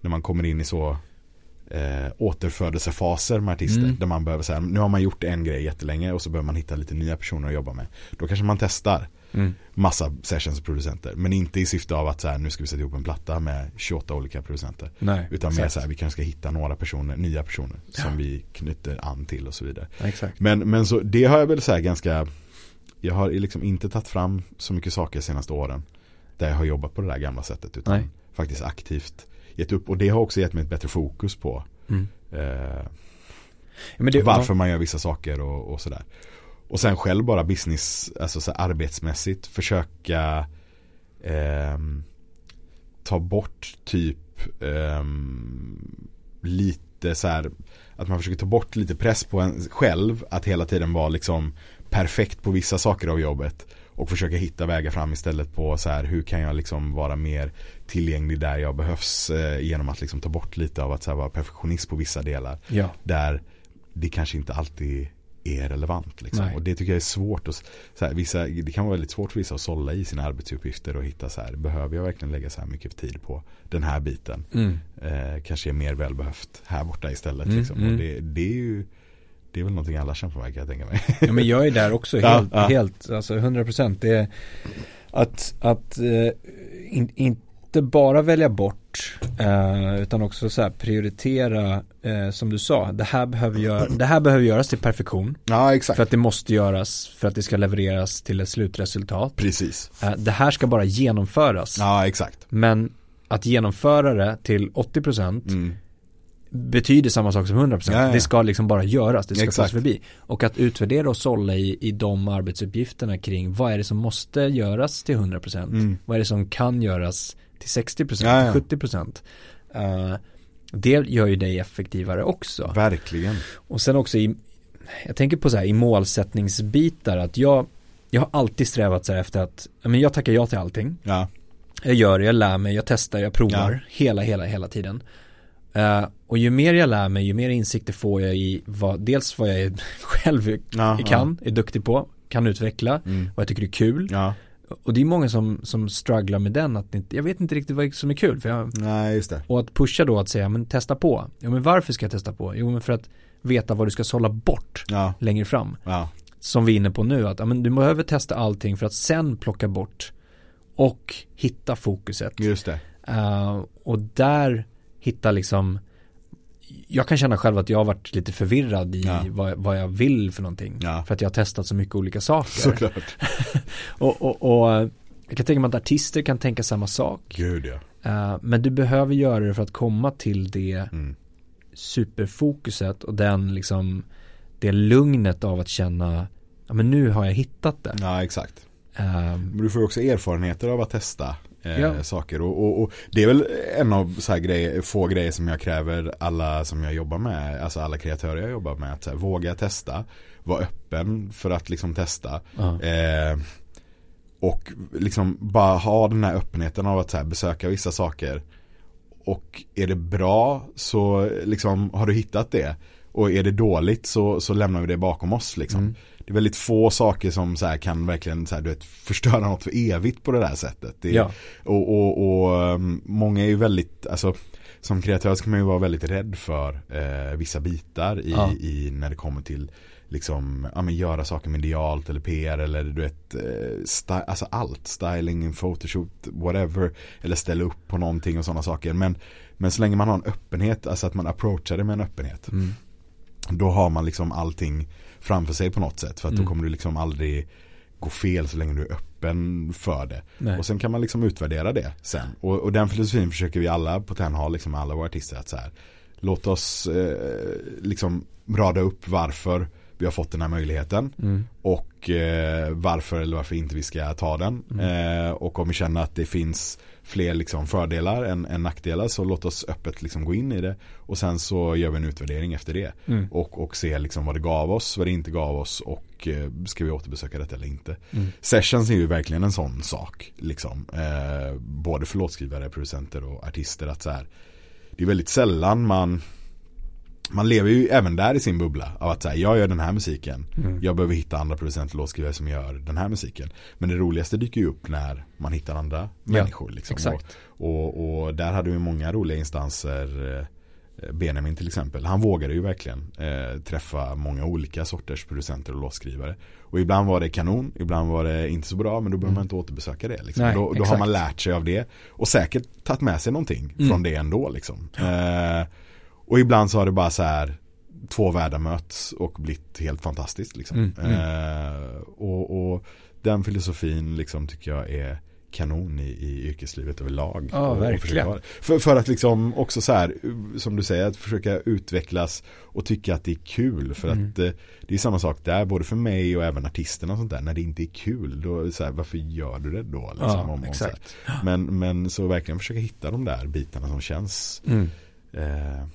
när man kommer in i så eh, återfödelsefaser med artister. Mm. Där man behöver säga, nu har man gjort en grej jättelänge och så behöver man hitta lite nya personer att jobba med. Då kanske man testar mm. massa sessionsproducenter. Men inte i syfte av att så här, nu ska vi sätta ihop en platta med 28 olika producenter. Nej, Utan mer så här, vi kanske ska hitta några personer, nya personer ja. som vi knyter an till och så vidare. exakt. Men, men så, det har jag väl så här ganska, jag har liksom inte tagit fram så mycket saker de senaste åren. Där jag har jobbat på det där gamla sättet. Utan Nej. faktiskt aktivt gett upp. Och det har också gett mig ett bättre fokus på mm. eh, varför man gör vissa saker och, och, sådär. Och sen själv bara business, alltså så arbetsmässigt försöka eh, ta bort typ eh, lite så här, att man försöker ta bort lite press på en själv att hela tiden vara liksom perfekt på vissa saker av jobbet och försöka hitta vägar fram istället på så här hur kan jag liksom vara mer tillgänglig där jag behövs eh, genom att liksom ta bort lite av att så här, vara perfektionist på vissa delar. Ja. Där det kanske inte alltid är relevant. Liksom. Och det tycker jag är svårt. Att, så här, vissa, det kan vara väldigt svårt för vissa att sålla i sina arbetsuppgifter och hitta så här, behöver jag verkligen lägga så här mycket tid på den här biten? Mm. Eh, kanske är mer välbehövt här borta istället. Mm, liksom. mm. Och det, det är ju det är väl någonting alla kämpar med kan jag tänka mig. Ja men jag är där också helt, ja, ja. helt alltså 100% det är att, att uh, in, inte bara välja bort uh, utan också så prioritera uh, som du sa, det här, behöver gör, det här behöver göras till perfektion. Ja exakt. För att det måste göras för att det ska levereras till ett slutresultat. Precis. det här ska bara genomföras. Ja exakt. Men att genomföra det till 80% mm betyder samma sak som 100%. Ja, ja. Det ska liksom bara göras, det ska tas förbi. Och att utvärdera och sålla i, i de arbetsuppgifterna kring vad är det som måste göras till 100%? Mm. Vad är det som kan göras till 60%, ja, 70%? Uh, det gör ju dig effektivare också. Verkligen. Och sen också i, jag tänker på så här i målsättningsbitar att jag, jag har alltid strävat så här efter att, men jag tackar ja till allting. Ja. Jag gör det, jag lär mig, jag testar, jag provar hela, hela, hela tiden. Uh, och ju mer jag lär mig, ju mer insikter får jag i vad, dels vad jag själv Aha. kan, är duktig på, kan utveckla, mm. vad jag tycker är kul. Ja. Och det är många som, som strugglar med den, att jag vet inte riktigt vad som är kul. För jag, Nej. Och att pusha då att säga, men testa på. Ja, men varför ska jag testa på? Jo, men för att veta vad du ska sålla bort ja. längre fram. Ja. Som vi är inne på nu, att ja, men du behöver testa allting för att sen plocka bort och hitta fokuset. Just det. Uh, och där hitta liksom jag kan känna själv att jag har varit lite förvirrad i ja. vad, vad, jag vill för någonting. Ja. För att jag har testat så mycket olika saker. Såklart. och, och, och, jag kan tänka mig att artister kan tänka samma sak. Gud ja. Uh, men du behöver göra det för att komma till det mm. superfokuset och den liksom det lugnet av att känna ja men nu har jag hittat det. Ja exakt. Um, men du får också erfarenheter av att testa eh, ja. saker. Och, och, och, det är väl en av så här grejer, få grejer som jag kräver alla som jag jobbar med, alltså alla kreatörer jag jobbar med, att här, våga testa, vara öppen för att liksom testa. Eh, och liksom bara ha den här öppenheten av att här, besöka vissa saker. Och är det bra så liksom har du hittat det. Och är det dåligt så, så lämnar vi det bakom oss liksom. Mm det är väldigt få saker som så kan verkligen så här, du vet, förstöra något för evigt på det där sättet. Det, ja. och, och, och um, många är ju väldigt, alltså som kreatör ska man ju vara väldigt rädd för eh, vissa bitar i, ja. i, när det kommer till liksom, ja men göra saker medialt eller PR eller du vet, eh, alltså allt, styling, photoshoot, whatever, eller ställa upp på någonting och sådana saker. Men, men så länge man har en öppenhet, alltså att man approachar det med en öppenhet, mm. då har man liksom allting framför sig på något sätt. För att mm. då kommer du liksom aldrig gå fel så länge du är öppen för det. Nej. Och sen kan man liksom utvärdera det sen. Och, och den filosofin försöker vi alla på TEN ha, liksom alla våra artister. Att så här, låt oss eh, liksom rada upp varför vi har fått den här möjligheten. Mm. Och eh, varför eller varför inte vi ska ta den. Mm. Eh, och om vi känner att det finns fler liksom fördelar än, än nackdelar så låt oss öppet liksom gå in i det. Och sen så gör vi en utvärdering efter det. Mm. Och, och se liksom vad det gav oss, vad det inte gav oss och eh, ska vi återbesöka detta eller inte. Mm. Sessions är ju verkligen en sån sak. Liksom. Eh, både för låtskrivare, producenter och artister. att så här, Det är väldigt sällan man man lever ju även där i sin bubbla av att säga jag gör den här musiken. Mm. Jag behöver hitta andra producenter och låtskrivare som gör den här musiken. Men det roligaste dyker ju upp när man hittar andra människor. Liksom. Exakt. Och, och, och där hade vi många roliga instanser. eh, Benjamin till exempel. Han vågade ju verkligen eh, träffa många olika sorters producenter och låtskrivare. Och ibland var det kanon, ibland var det inte så bra men då behöver man inte återbesöka det. Liksom. Nej, då, då har man lärt sig av det och säkert tagit med sig någonting Mm. från det ändå. Liksom. Eh, och ibland så har det bara så här två världar möts och blivit helt fantastiskt. Liksom. Mm, mm. Eh, och, och den filosofin liksom tycker jag är kanon i, i yrkeslivet överlag. Ja, och, verkligen. Och för, för att liksom också så här, som du säger, att försöka utvecklas och tycka att det är kul. För Mm. att eh, det är samma sak där, både för mig och även artisterna och sånt där. När det inte är kul, då är så här, varför gör du det då? Liksom, Ja, om- om så exakt. Men, men så verkligen försöka hitta de där bitarna som känns Mm. eh,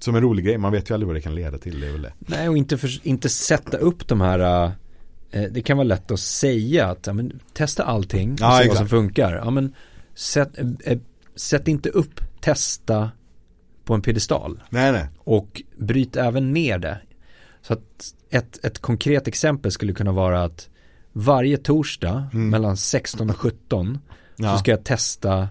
som en rolig grej. Man vet ju aldrig vad det kan leda till. Det är väl det. Nej, och inte, för, inte sätta upp de här eh, Det kan vara lätt att säga att ja, men, testa allting och Ja, se vad som funkar. Ja, men, sätt, eh, eh, sätt inte upp testa på en piedestal Nej, nej. och bryt även ner det. Så att ett, ett konkret exempel skulle kunna vara att varje torsdag Mm. mellan 16 och 17 Ja, så ska jag testa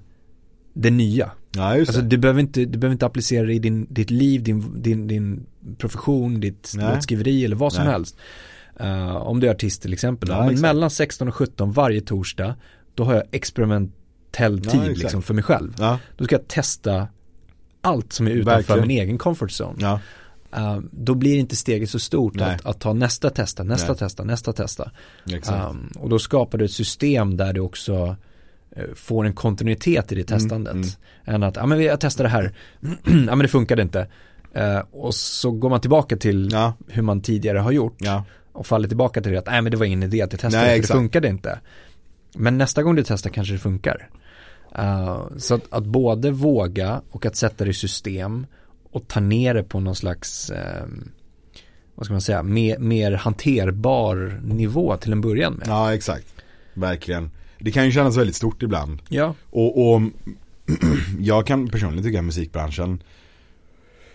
det nya. Ja just Alltså det. du behöver inte, du behöver inte applicera det i din, ditt liv, din, din, din profession, ditt Nej. låtskriveri eller vad som Nej. helst. Eh, om du är artist till exempel. Ja, men exakt. mellan 16 och 17 varje torsdag, då har jag experimentell tid liksom för mig själv. Ja, Då ska jag testa allt som är utanför Verkligen. min egen comfort zone. Eh, då blir inte steget så stort att, att ta nästa testa, nästa Nej. testa, nästa testa. Um, och då skapar du ett system där du också får en kontinuitet i det Mm, testandet. mm. Än att, ja men jag testar det här, ja men det funkade inte. Eh, och så går man tillbaka till Ja, hur man tidigare har gjort ja, och faller tillbaka till det att, nej men det var ingen idé att jag testade Nej, för exakt. det funkade inte. Men nästa gång du testar kanske det funkar. Eh, så att, att både våga och att sätta det i system och ta ner det på någon slags, eh, vad ska man säga, mer, mer hanterbar nivå till en början med. ja, exakt. Verkligen. Det kan ju kännas väldigt stort ibland. Ja. Och, och jag kan personligen tycka att musikbranschen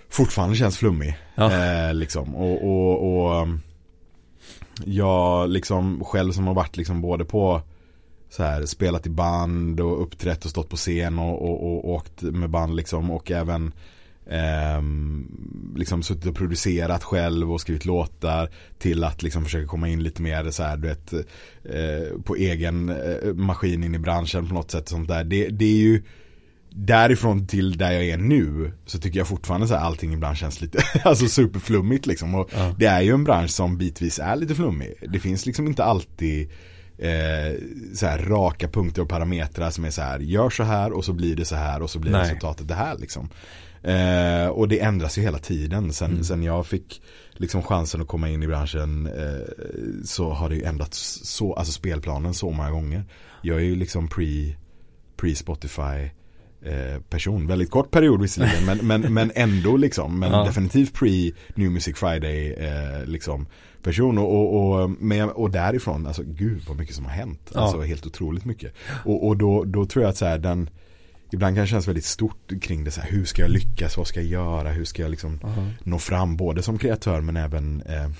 fortfarande känns flummig. Ja. Eh, liksom. Och, och, och um, jag liksom själv som har varit liksom både på så här, spelat i band och uppträtt och stått på scen och, och, och åkt med band liksom och även ehm, liksom suttit och producerat själv och skrivit låtar till att liksom försöka komma in lite mer så här, du vet, eh, på egen eh, maskin in i branschen på något sätt sånt där. Det, det är ju därifrån till där jag är nu så tycker jag fortfarande så här allting ibland känns lite alltså superflummigt liksom. Och Ja. Det är ju en bransch som bitvis är lite flummig. Det finns liksom inte alltid eh, så här raka punkter och parametrar som är så här gör så här och så blir det så här och så blir Nej. resultatet det här liksom. Eh, och det ändras ju hela tiden. Sen, Mm. sen jag fick liksom chansen att komma in i branschen eh, så har det ju ändrats så, alltså spelplanen så många gånger. Jag är ju liksom pre, pre Spotify eh, person. Väldigt kort period visserligen men, men, men ändå liksom. Men Ja. definitivt pre New Music Friday eh, liksom person. Och, och, och, men, och därifrån, alltså gud vad mycket som har hänt. Ja. Alltså helt otroligt mycket. Och, och då, då tror jag att så här, den Ibland kan det kännas väldigt stort kring det så här, hur ska jag lyckas, vad ska jag göra, hur ska jag liksom Aha. nå fram både som kreatör men även eh,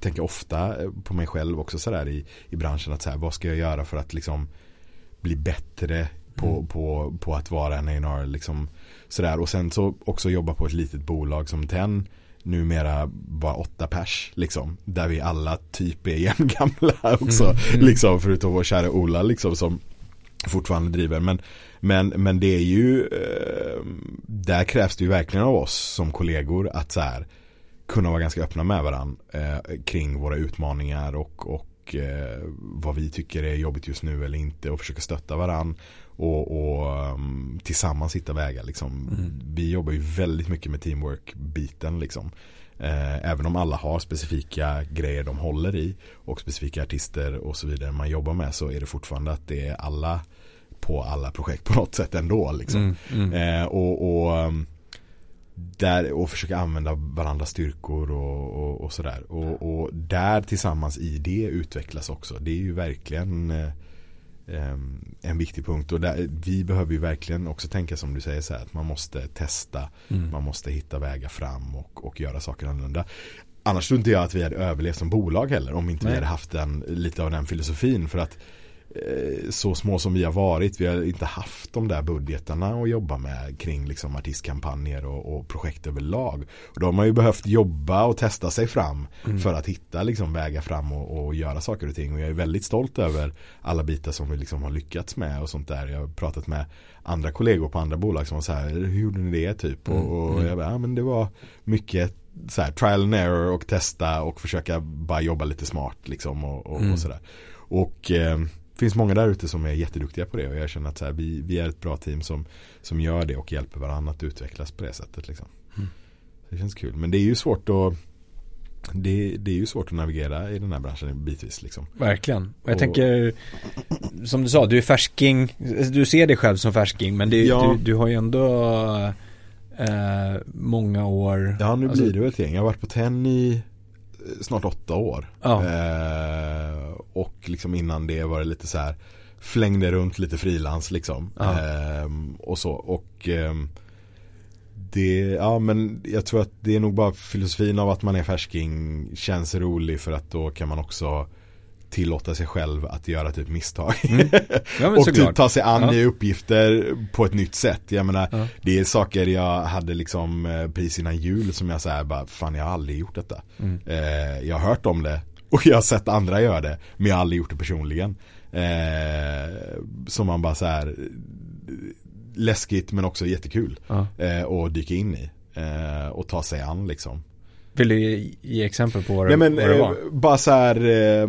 tänker ofta eh, på mig själv också sådär i, i branschen att så här, vad ska jag göra för att liksom bli bättre på, Mm. på, på att vara en A&R liksom sådär och sen så också jobba på ett litet bolag som TEN numera bara åtta pers liksom där vi alla typ är jämngamla också Mm, mm. liksom förutom vår kära Ola liksom som fortfarande driver men men, men det är ju eh, där krävs det ju verkligen av oss som kollegor att så här kunna vara ganska öppna med varandra eh, kring våra utmaningar och, och eh, vad vi tycker är jobbigt just nu eller inte och försöka stötta varann och, och um, tillsammans hitta vägar liksom. Mm. Vi jobbar ju väldigt mycket med teamwork-biten liksom. Eh, även om alla har specifika grejer de håller i och specifika artister och så vidare man jobbar med så är det fortfarande att det är alla på alla projekt på något sätt ändå liksom. Mm, mm. Eh, och, och um, där, och försöka använda varandras styrkor och, och, och sådär. Och, och, där tillsammans i det utvecklas också. Det är ju verkligen eh, en viktig punkt. Och där, vi behöver ju verkligen också tänka som du säger så här, att man måste testa, mm. man måste hitta vägar fram och, och göra saker annorlunda. Annars tror inte jag att vi hade överlevt som bolag heller om inte Nej. vi hade haft den, lite av den filosofin. För att så små som vi har varit. Vi har inte haft de där budgetarna att jobba med kring liksom artistkampanjer och, och projekt överlag. Och då har man ju behövt jobba och testa sig fram mm. för att hitta liksom vägar fram och, och, göra saker och ting. Och jag är väldigt stolt över alla bitar som vi liksom har lyckats med och sånt där. Jag har pratat med andra kollegor på andra bolag som var så här, hur gjorde ni det typ? Mm. Och, och mm. jag bara, ja men det var mycket så här, trial and error och testa och försöka bara jobba lite smart liksom och, och, mm. och sådär. Och eh, finns många där ute som är jätteduktiga på det och jag känner att så här, vi, vi är ett bra team som, som gör det och hjälper varandra att utvecklas på det sättet. Liksom. Mm. Det känns kul. Men det är ju svårt att det, det, är ju svårt att navigera i den här branschen bitvis liksom. Verkligen. Och jag och, tänker, som du sa, du är färsking, du ser dig själv som färsking men det, ja. du, du har ju ändå eh, många år. Ja, nu alltså, blir det väl ett gäng. Jag har varit på TEN i snart åtta år. Ja. Eh, och liksom innan det var det lite så här flängde runt lite frilans liksom. Ja. Eh, och så. Och eh, det, ja men jag tror att det är nog bara filosofin av att man är färsking känns rolig för att då kan man också tillåta sig själv att göra typ misstag. Mm. Ja, och typ ta sig an ja. nya uppgifter på ett nytt sätt. Jag menar, ja. det är saker jag hade liksom eh, precis innan jul som jag säger bara, fan jag har aldrig gjort detta. Mm. Eh, jag har hört om det och jag har sett andra göra det, men jag har aldrig gjort det personligen. Eh, som man bara så här läskigt men också jättekul ja. eh, att dyka in i. Eh, och ta sig an liksom. Vill du ge, ge exempel på vad det, Nej, men, vad det var? Eh, bara så här eh,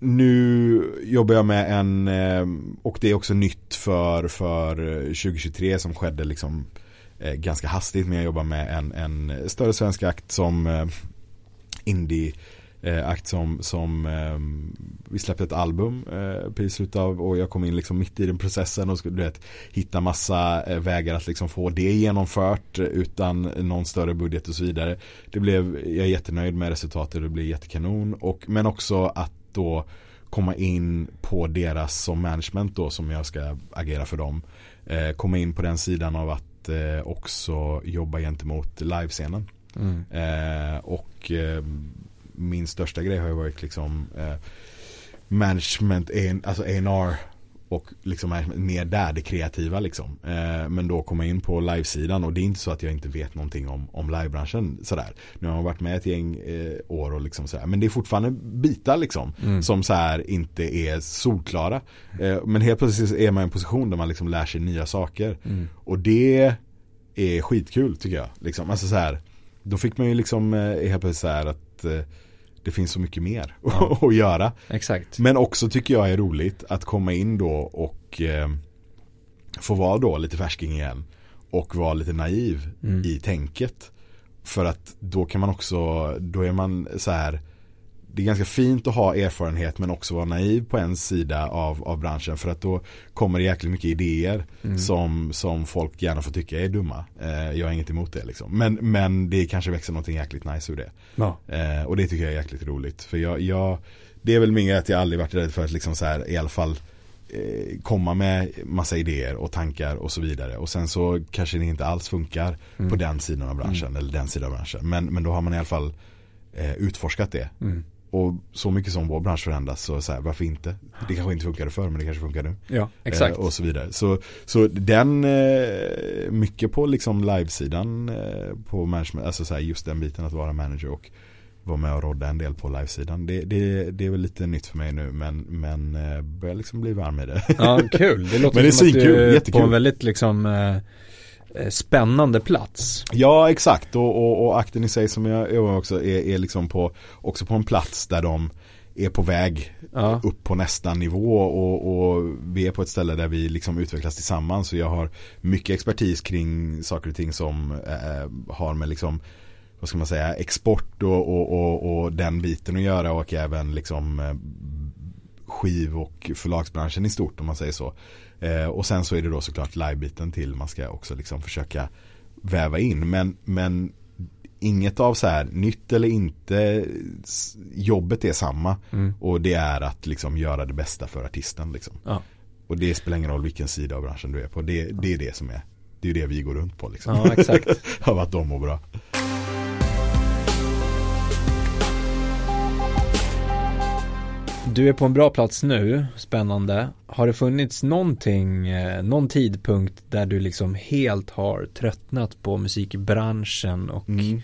nu jobbar jag med en, eh, och det är också nytt för, för eh, 2023 som skedde liksom eh, ganska hastigt. Men jag jobbar med en, en större svensk akt som indie akt som, som vi släppte ett album precis utav och jag kom in liksom mitt i den processen och skulle vet, hitta massa vägar att liksom få det genomfört utan någon större budget och så vidare. Det blev, jag är jättenöjd med resultatet, och det blev jättekanon och, men också att då komma in på deras som management då som jag ska agera för dem. Eh, komma in på den sidan av att eh, också jobba gentemot livescenen. Mm. Eh, och eh, min största grej har ju varit liksom eh, management, alltså A&R och liksom är mer där, det kreativa liksom. Eh, men då komma in på livesidan och det är inte så att jag inte vet någonting om, om livebranschen sådär. Nu har jag varit med ett gäng eh, år och liksom sådär. Men det är fortfarande bitar liksom. Mm. Som så här inte är solklara. Eh, men helt plötsligt är man i en position där man liksom lär sig nya saker. Mm. Och det är skitkul tycker jag. Liksom. Alltså så här, då fick man ju liksom eh, helt plötsligt så här att eh, det finns så mycket mer ja. att göra. Exakt. Men också tycker jag är roligt att komma in då och eh, få vara då lite färsking igen. Och vara lite naiv mm. i tänket. För att då kan man också, då är man så här det är ganska fint att ha erfarenhet men också vara naiv på en sida av, av branschen för att då kommer det jäkligt mycket idéer mm. som, som folk gärna får tycka är dumma. Eh, jag har inget emot det liksom. Men, men det kanske växer någonting jäkligt nice ur det. Ja. Eh, och det tycker jag är jäkligt roligt. För jag, jag det är väl min att jag aldrig varit rädd för att liksom så här, i alla fall eh, komma med massa idéer och tankar och så vidare. Och sen så kanske det inte alls funkar mm. på den sidan av branschen mm. eller den sidan av branschen. Men, men då har man i alla fall eh, utforskat det. Mm. Och så mycket som vår bransch förändras så, så här, varför inte? Det kanske inte funkade förr men det kanske funkar nu. Ja, exakt. Eh, och så vidare. Så, så den, eh, mycket på liksom livesidan eh, på management, alltså så här, just den biten att vara manager och vara med och rodda en del på livesidan. Det, det, det är väl lite nytt för mig nu men, men eh, börjar liksom bli varm i det. Ja, kul. Det låter men det är som att du är jättekul. på en väldigt liksom Eh, spännande plats. Ja exakt och, och, och akten i sig som jag, också är, är liksom på, också på en plats där de är på väg Ja. upp på nästa nivå och, och vi är på ett ställe där vi liksom utvecklas tillsammans. Så jag har mycket expertis kring saker och ting som eh, har med liksom vad ska man säga, export och, och, och, och den biten att göra och även liksom eh, skiv och förlagsbranschen i stort om man säger så. Eh, och sen så är det då såklart livebiten till man ska också liksom försöka väva in. Men, men inget av så här nytt eller inte, jobbet är samma. Mm. Och det är att liksom göra det bästa för artisten liksom. Ja. Och det spelar ingen roll vilken sida av branschen du är på. Det, det är det som är, det är det vi går runt på liksom. ja, exakt. Av att de mår bra. Du är på en bra plats nu, spännande. Har det funnits någonting, eh, någon tidpunkt där du liksom helt har tröttnat på musikbranschen och Mm.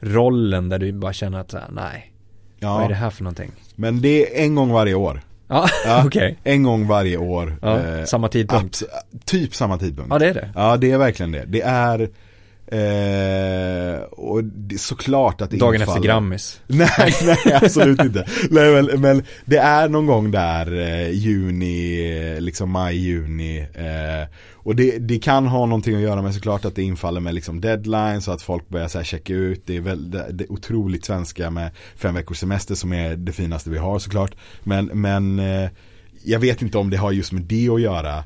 rollen där du bara känner att här, nej, vad är Ja, det här för någonting? men det är en gång varje år. Ja, Ja, okej. En gång varje år. Ja, Eh, samma tidpunkt. abs- typ samma tidpunkt. Ja, det är det. Ja det är verkligen det. Det är eh, och det är såklart att det Dagen efter infaller- Grammis. Nej, nej absolut inte. Nej, men, men det är någon gång där eh, juni, liksom maj, juni. Eh, och det, det kan ha någonting att göra med såklart att det infaller med liksom deadlines och att folk börjar så checka ut. Det är väl det, det är otroligt svenska med fem veckors semester som är det finaste vi har såklart. Men, men eh, jag vet inte om det har just med det att göra.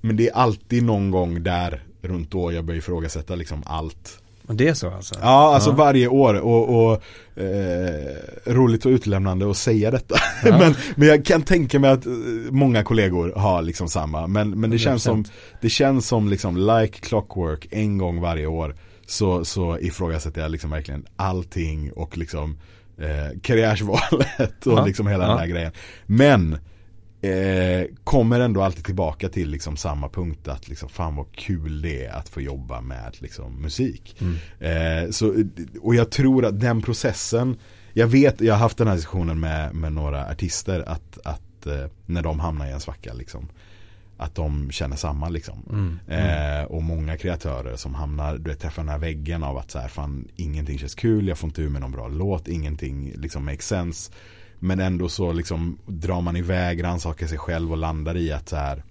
Men det är alltid någon gång där runt då jag börjar ifrågasätta liksom allt. Och det är så alltså? Ja, alltså Ja. varje år och, och eh, roligt och utlämnande att säga detta. Ja. men, men jag kan tänka mig att eh, många kollegor har liksom samma. Men, men det känns som, 100%. det känns som liksom like clockwork en gång varje år. Så, så ifrågasätter jag liksom verkligen allting och liksom eh, karriärsvalet och Ja, liksom hela den här grejen. Men eh, kommer ändå alltid tillbaka till liksom samma punkt att liksom fan vad kul det är att få jobba med liksom musik. Mm. Eh, så, och jag tror att den processen, jag vet, jag har haft den här diskussionen med, med några artister att, att eh, när de hamnar i en svacka liksom, att de känner samma liksom. Mm. Mm. Eh, och många kreatörer som hamnar, du vet, träffar den här väggen av att så här, fan ingenting känns kul, jag får inte ur mig någon bra låt, ingenting liksom makes sense. Men ändå så liksom drar man iväg, rannsakar sig själv och landar i att så här,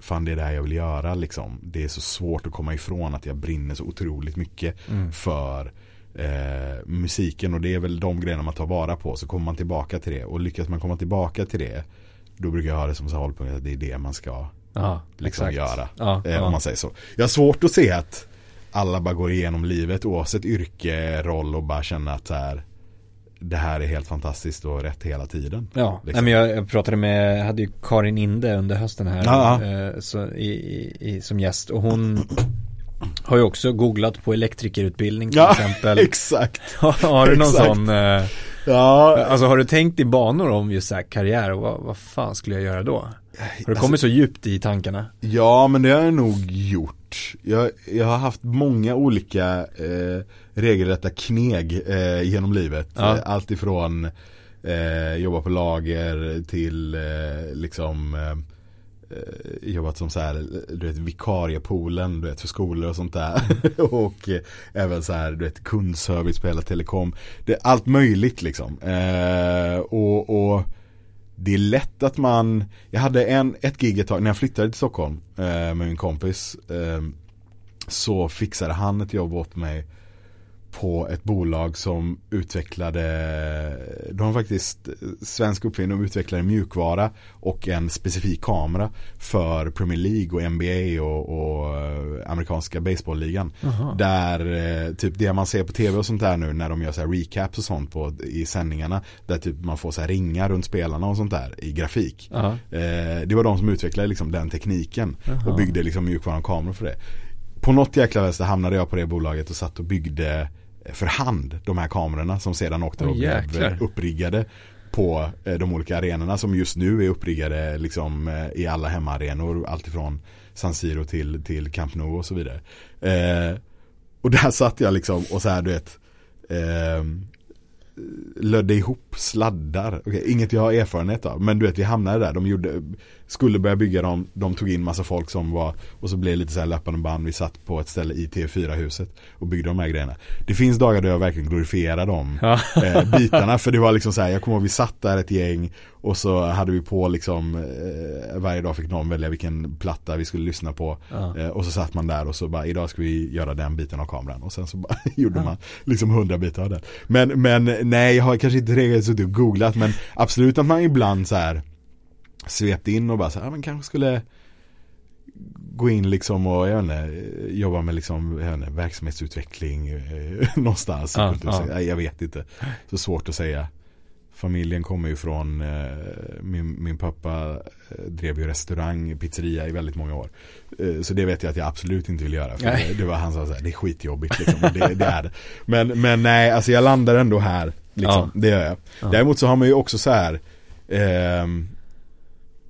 fan det är det här jag vill göra liksom. Det är så svårt att komma ifrån att jag brinner så otroligt mycket Mm. för eh, musiken och det är väl de grejerna man tar vara på. Så kommer man tillbaka till det och lyckas man komma tillbaka till det då brukar jag ha det som så hållpunkt att det är det man ska Ja, liksom exakt. göra. Ja, Eh, ja. Om man säger så. Jag har svårt att se att alla bara går igenom livet oavsett yrke, roll och bara känna att så här, det här är helt fantastiskt och rätt hela tiden. Ja, Liksom. Nej, men jag, jag pratade med, jag hade ju Karin Inde under hösten här Ja. eh, så, i, i, som gäst och hon har ju också googlat på elektrikerutbildning till Ja, exempel. Exakt. har du någon exakt. sån, eh, Ja, alltså har du tänkt i banor om just så här karriär och vad, vad fan skulle jag göra då? Har du kommit så djupt i tankarna? Ja men det har jag nog gjort. Jag, jag har haft många olika eh, regelrätta kneg eh, genom livet. Ja. Eh, Allt ifrån eh, jobba på lager till eh, liksom eh, jobbat som så här, du vet vikariepoolen, du vet för skolor och sånt där. och eh, även så här, du vet kundservice på hela telekom. Det är allt möjligt liksom. Eh, och, och det är lätt att man, jag hade en, ett gig ett tag när jag flyttade till Stockholm eh, med min kompis. Eh, så fixade han ett jobb åt mig på ett bolag som utvecklade, de har faktiskt svensk uppfinning, de utvecklade mjukvara och en specifik kamera för Premier League och NBA och, och eh, amerikanska baseballligan. Där eh, typ det man ser på tv och sånt där nu när de gör så här recaps och sånt på, i sändningarna. Där typ man får så här ringar runt spelarna och sånt där i grafik. Ja. Eh, det var de som utvecklade liksom den tekniken Jaha. och byggde liksom mjukvaran och kameror för det. På något jäkla vänster hamnade jag på det bolaget och satt och byggde för hand de här kamerorna som sedan åkte och blev uppriggade på eh, de olika arenorna som just nu är uppriggade liksom eh, i alla hemmaarenor. Alltifrån San Siro till, till Camp Nou och så vidare. Eh, och där satt jag liksom och så här du vet eh, lödde ihop sladdar. Okej, inget jag har erfarenhet av. Men du vet vi hamnade där. De gjorde skulle börja bygga dem, de tog in massa folk som var och så blev det lite så här löpande band. Vi satt på ett ställe i T4-huset och byggde de här grejerna. Det finns dagar då jag verkligen glorifierar de eh, bitarna för det var liksom så här, jag kommer ihåg vi satt där ett gäng och så hade vi på liksom eh, varje dag fick någon välja vilken platta vi skulle lyssna på Ja. eh, och så satt man där och så bara idag ska vi göra den biten av kameran och sen så bara gjorde Ja. man liksom hundra bitar av den. Men, men nej jag har kanske inte regelrätt suttit och googlat men absolut att man ibland så här svept in och bara så här, ja, men kanske skulle gå in liksom och jag vet inte, jobba med liksom, jag inte, verksamhetsutveckling eh, någonstans. Ja, ja. Jag vet inte. Så svårt att säga. Familjen kommer ju från, eh, min, min pappa eh, drev ju restaurang, pizzeria i väldigt många år. Eh, så det vet jag att jag absolut inte vill göra. För det, det var han som sa så här, det är skitjobbigt liksom. Det, det är det. Men, men nej, alltså jag landar ändå här. Liksom. Det gör jag. Ja. Däremot så har man ju också så här ehm,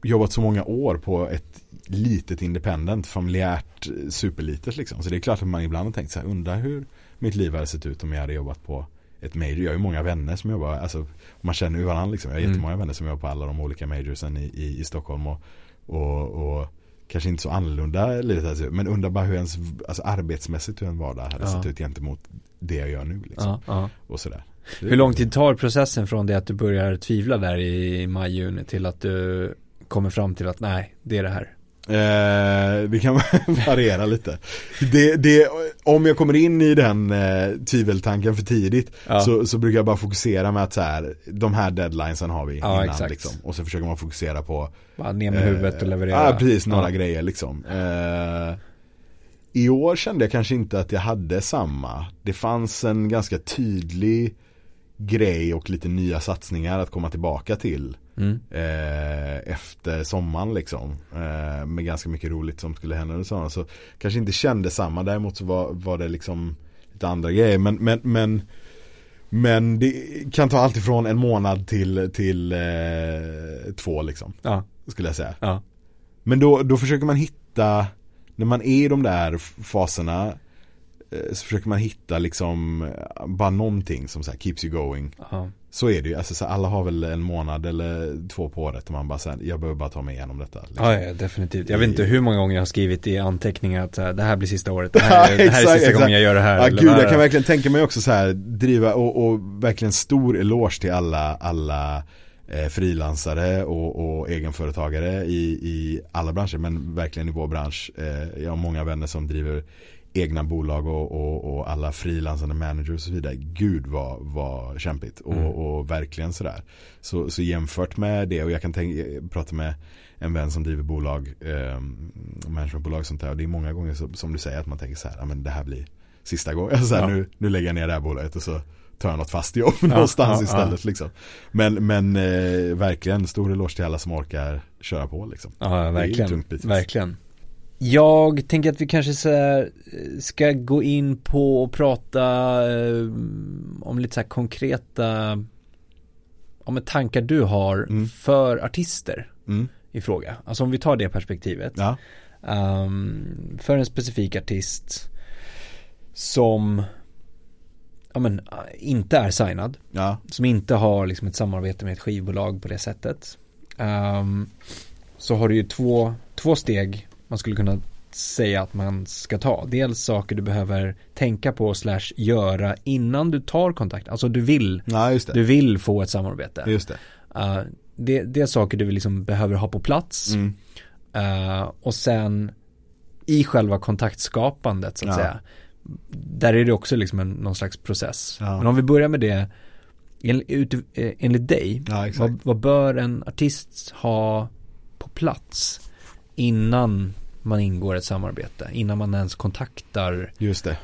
jobbat så många år på ett litet independent, familjärt, eh, superlitet liksom. Så det är klart att man ibland har tänkt så här, undrar hur mitt liv hade sett ut om jag hade jobbat på ett major. Jag har ju många vänner som jobbar, alltså man känner ju varandra liksom. Jag har Mm. jättemånga vänner som jobbar på alla de olika majorsen i, i, i Stockholm och, och, och kanske inte så annorlunda livet hade sett ut. Men undrar bara hur ens, alltså arbetsmässigt hur en vardag hade Ja. sett ut gentemot det jag gör nu liksom. Ja, ja. Och sådär. Hur lång tid tar processen från det att du börjar tvivla där i maj-juni till att du kommer fram till att nej, det är det här? Eh, det kan variera lite. Det, det, om jag kommer in i den eh, tviveltanken för tidigt Ja. så, så brukar jag bara fokusera med att så här, de här deadlinesen har vi Ja, innan liksom. Och så försöker man fokusera på Bara ner med huvudet och leverera? Ja, precis, några grejer liksom. Eh, I år kände jag kanske inte att jag hade samma. Det fanns en ganska tydlig grej och lite nya satsningar att komma tillbaka till Mm. eh, efter sommaren liksom. Eh, med ganska mycket roligt som skulle hända under sommaren. Så kanske inte kände samma. Däremot så var, var det liksom lite andra grejer. Men, men, men, men det kan ta allt ifrån en månad till, till eh, två liksom. Ja, Skulle jag säga. ja, Men då, då försöker man hitta, när man är i de där faserna så försöker man hitta liksom eh, bara någonting som så keeps you going. ja. Så är det ju, alltså, så alla har väl en månad eller två på året och man bara säger jag behöver bara ta mig igenom detta. Liksom. Ja, ja, definitivt. Jag vet inte hur många gånger jag har skrivit i anteckningar att här, det här blir sista året, det här, är- det här är sista exakt. gången jag gör det här. Ja gud, jag kan verkligen tänka mig också så här driva och, och verkligen stor eloge till alla, alla eh, frilansare och, och egenföretagare i, i alla branscher men verkligen i vår bransch. Eh, jag har många vänner som driver egna bolag och, och, och alla frilansande managers och så vidare. Gud vad, vad kämpigt och, Mm. och verkligen sådär. Så, så jämfört med det och jag kan tänka, prata med en vän som driver bolag, eh, managementbolag och sånt där och det är många gånger så, som du säger att man tänker så här, ja men det här blir sista gången, alltså så här, Ja. nu, nu lägger jag ner det här bolaget och så tar jag något fast jobb Ja, någonstans ja, istället liksom. Men, men eh, verkligen stor eloge till alla som orkar köra på liksom. Ja, verkligen. Verkligen. Jag tänker att vi kanske så eh, ska gå in på och prata eh, om lite så konkreta om tankar du har Mm. för artister Mm. i fråga. Alltså om vi tar det perspektivet. Ja. Ehm, för en specifik artist som ja, men, eh, inte är signad. Ja. Som inte har liksom ett samarbete med ett skivbolag på det sättet. Ehm, så har du ju två, två steg man skulle kunna säga att man ska ta. Dels saker du behöver tänka på slash göra innan du tar kontakt. Alltså du vill, ja, du vill få ett samarbete. Just det. Uh, det, det är saker du liksom behöver ha på plats. Mm. Uh, och sen i själva kontaktskapandet så att Ja. säga. Där är det också liksom en, någon slags process. Ja. Men om vi börjar med det en, ut, eh, enligt dig. Ja. Vad, vad bör en artist ha på plats innan man ingår ett samarbete? Innan man ens kontaktar Just det.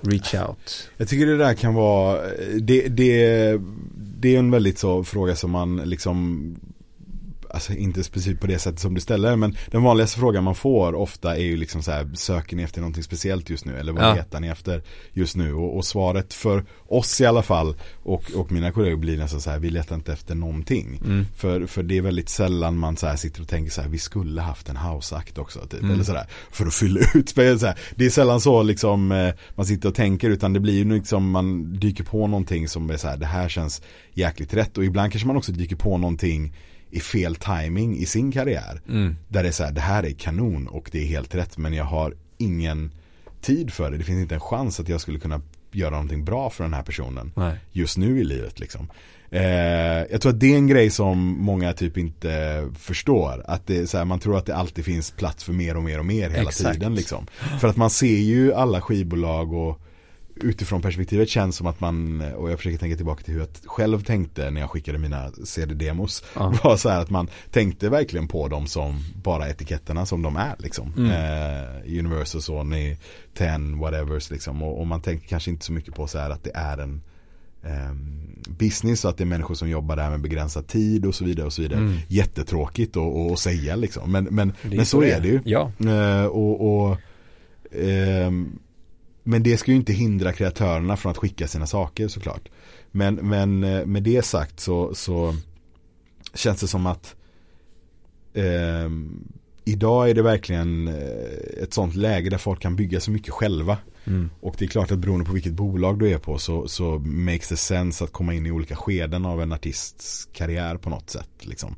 reach out? Jag tycker det där kan vara, det, det, det är en väldigt så fråga som man liksom Alltså inte specifikt på det sättet som du ställer men den vanligaste frågan man får ofta är ju liksom så här Söker ni efter någonting speciellt just nu eller vad Ja. letar ni efter just nu? Och, och svaret för oss i alla fall och, och mina kollegor blir nästan så här Vi letar inte efter någonting Mm. för, för det är väldigt sällan man så här sitter och tänker så här Vi skulle haft en houseakt också typ, Mm. eller sådär För att fylla ut spel så här. Det är sällan så liksom eh, Man sitter och tänker utan det blir ju liksom Man dyker på någonting som är så här Det här känns jäkligt rätt och ibland kanske man också dyker på någonting i fel timing i sin karriär. Mm. Där det är så här, det här är kanon och det är helt rätt men jag har ingen tid för det. Det finns inte en chans att jag skulle kunna göra någonting bra för den här personen Nej. just nu i livet liksom. Eh, jag tror att det är en grej som många typ inte förstår. Att det så här, man tror att det alltid finns plats för mer och mer och mer hela Exakt. tiden liksom. För att man ser ju alla skivbolag och utifrån perspektivet känns som att man, och jag försöker tänka tillbaka till hur jag själv tänkte när jag skickade mina CD-demos. Ja. Var så här att man tänkte verkligen på dem som bara etiketterna som de är liksom. Mm. Eh, Universal, Sony, Ten, whatevers liksom. Och, och man tänker kanske inte så mycket på så här att det är en ehm, business och att det är människor som jobbar där med begränsad tid och så vidare och så vidare. Mm. Jättetråkigt att- säga liksom. Men, men, men så är det ju. Ja. Eh, och, och, ehm, men det ska ju inte hindra kreatörerna från att skicka sina saker såklart. Men, men eh, med det sagt så, så känns det som att ehm, idag är det verkligen eh, ett sånt läge där folk kan bygga så mycket själva. Mm. Och det är klart att beroende på vilket bolag du är på så, så makes det sense att komma in i olika skeden av en artists karriär på något sätt. Liksom.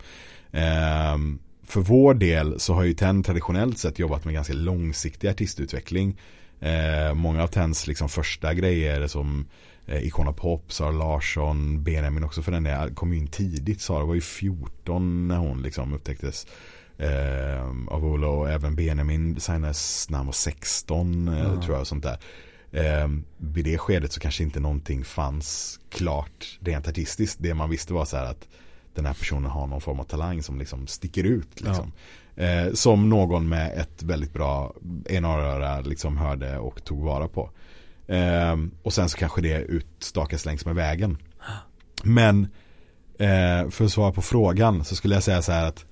Ehm, för vår del så har ju TEN traditionellt sett jobbat med ganska långsiktig artistutveckling. Eh, många av TENs liksom första grejer som eh, Icona Pop, Sara Larsson, Benjamin också för den delen kom ju in tidigt. Sara var ju 14 när hon liksom upptäcktes eh, av Ola och även Benjamin signades när han var 16 eh, Ja. tror jag sånt där. Eh, vid det skedet så kanske inte någonting fanns klart rent artistiskt. Det man visste var så här att den här personen har någon form av talang som liksom sticker ut. Liksom. Eh, som någon med ett väldigt bra enaröra liksom hörde och tog vara på. Eh, och sen så kanske det utstakas längs med vägen. Men eh, för att svara på frågan så skulle jag säga så här att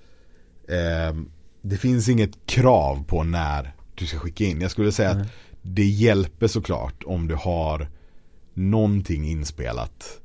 eh, det finns inget krav på när du ska skicka in. Jag skulle säga att Nej. det hjälper såklart om du har någonting inspelat.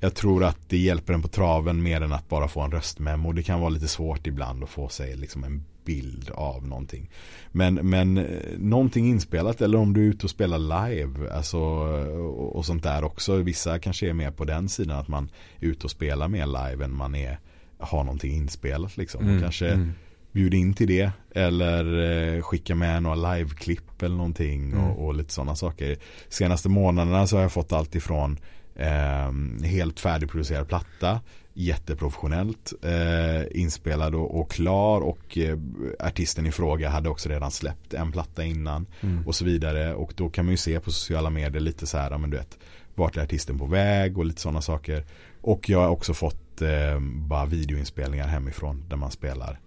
Jag tror att det hjälper en på traven mer än att bara få en röstmemo. Det kan vara lite svårt ibland att få sig liksom en bild av någonting. Men, men eh, någonting inspelat eller om du är ute och spelar live alltså, och, och sånt där också. Vissa kanske är mer på den sidan att man är ute och spelar mer live än man är har någonting inspelat liksom. Mm. kanske Mm. bjuda in till det. Eller eh, skicka med några liveklipp eller någonting Mm. och, och lite sådana saker. Senaste månaderna så har jag fått allt ifrån eh, helt färdigproducerad platta. Jätteprofessionellt eh, inspelad och, och klar och eh, artisten i fråga hade också redan släppt en platta innan Mm. och så vidare och då kan man ju se på sociala medier lite så här, men du vet vart är artisten på väg och lite sådana saker och jag har också fått eh, bara videoinspelningar hemifrån där man spelar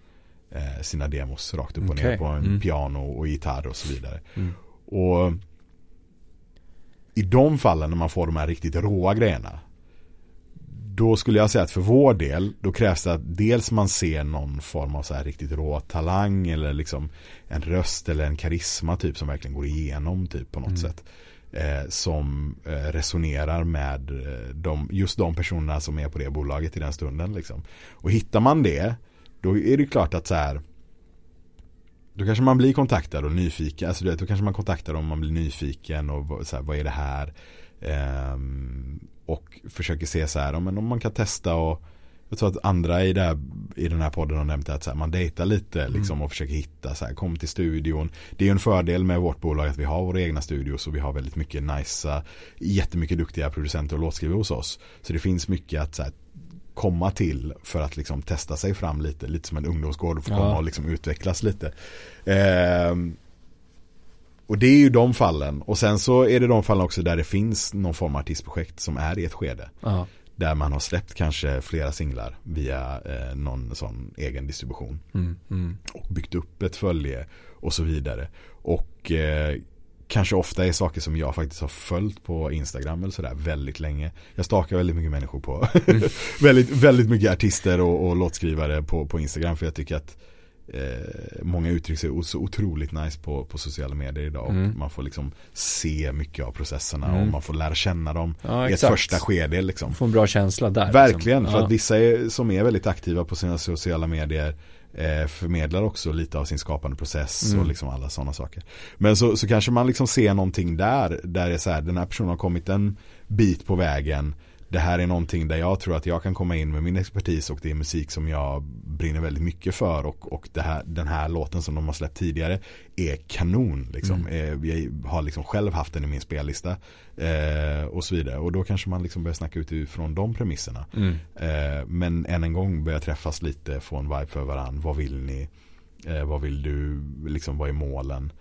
eh, sina demos rakt upp och ner Okej. på en Mm. piano och gitarr och så vidare Mm. och i de fallen när man får de här riktigt råa grejerna då skulle jag säga att för vår del då krävs det att dels man ser någon form av så här riktigt rå talang eller liksom en röst eller en karisma typ som verkligen går igenom typ på något Mm. sätt eh, som eh, resonerar med eh, de, just de personerna som är på det bolaget i den stunden liksom. Och hittar man det då är det klart att så här då kanske man blir kontaktad och nyfiken, alltså vet, då kanske man kontaktar om man blir nyfiken och så här, vad är det här? Ehm, och försöker se så här, om man kan testa och jag tror att andra i, här, i den här podden har nämnt att här, man dejtar lite liksom, och försöker hitta, så här, kom till studion. Det är ju en fördel med vårt bolag att vi har våra egna studios och vi har väldigt mycket nice, jättemycket duktiga producenter och låtskrivare hos oss. Så det finns mycket att så här, komma till för att liksom testa sig fram lite, lite som en ungdomsgård och få Ja. komma och liksom utvecklas lite. Ehm, och det är ju de fallen. Och sen så är det de fallen också där det finns någon form av artistprojekt som är i ett skede. Ja. Där man har släppt kanske flera singlar via eh, någon sån egen distribution. Mm. Mm. Och byggt upp ett följe och så vidare. Och eh, kanske ofta är saker som jag faktiskt har följt på Instagram eller sådär väldigt länge. Jag stakar väldigt mycket människor på väldigt, väldigt mycket artister och, och låtskrivare på, på Instagram för jag tycker att eh, många uttrycker sig så otroligt nice på, på sociala medier idag och Mm. man får liksom se mycket av processerna Mm. och man får lära känna dem Ja, i ett första skede liksom. Få en bra känsla där. Verkligen, liksom. för Ja. att vissa är, som är väldigt aktiva på sina sociala medier eh, förmedlar också lite av sin skapande process Mm. och liksom alla sådana saker. Men så, så kanske man liksom ser någonting där, där det är så här, den här personen har kommit en bit på vägen, det här är någonting där jag tror att jag kan komma in med min expertis och det är musik som jag brinner väldigt mycket för och, och här, den här låten som de har släppt tidigare är kanon. Liksom. Mm. Eh, jag har liksom själv haft den i min spellista eh, och så vidare. Och då kanske man liksom börjar snacka utifrån de premisserna. Mm. Eh, men än en gång börja träffas lite, få en vibe för varandra. Vad vill ni? Eh, vad vill du? Liksom, vad är målen?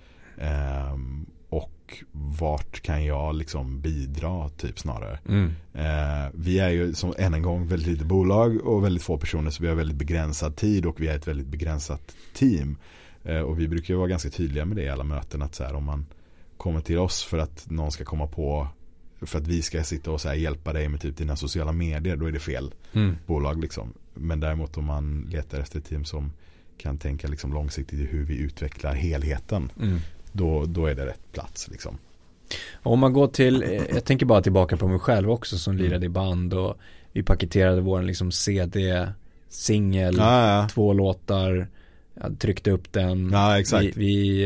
Och vart kan jag liksom bidra typ snarare. Mm. Eh, vi är ju som än en gång väldigt litet bolag och väldigt få personer så vi har väldigt begränsad tid och vi är ett väldigt begränsat team. Eh, och vi brukar ju vara ganska tydliga med det i alla möten att så här, om man kommer till oss för att någon ska komma på för att vi ska sitta och så hjälpa dig med typ dina sociala medier då är det fel mm. bolag liksom. Men däremot om man letar efter ett team som kan tänka liksom långsiktigt i hur vi utvecklar helheten. Mm då, då är det rätt plats liksom. Om man går till, eh, jag tänker bara tillbaka på mig själv också som mm. lirade i band och vi paketerade vår liksom CD, singel, ah, ja. två låtar, tryckte upp den. Ja. Vi, vi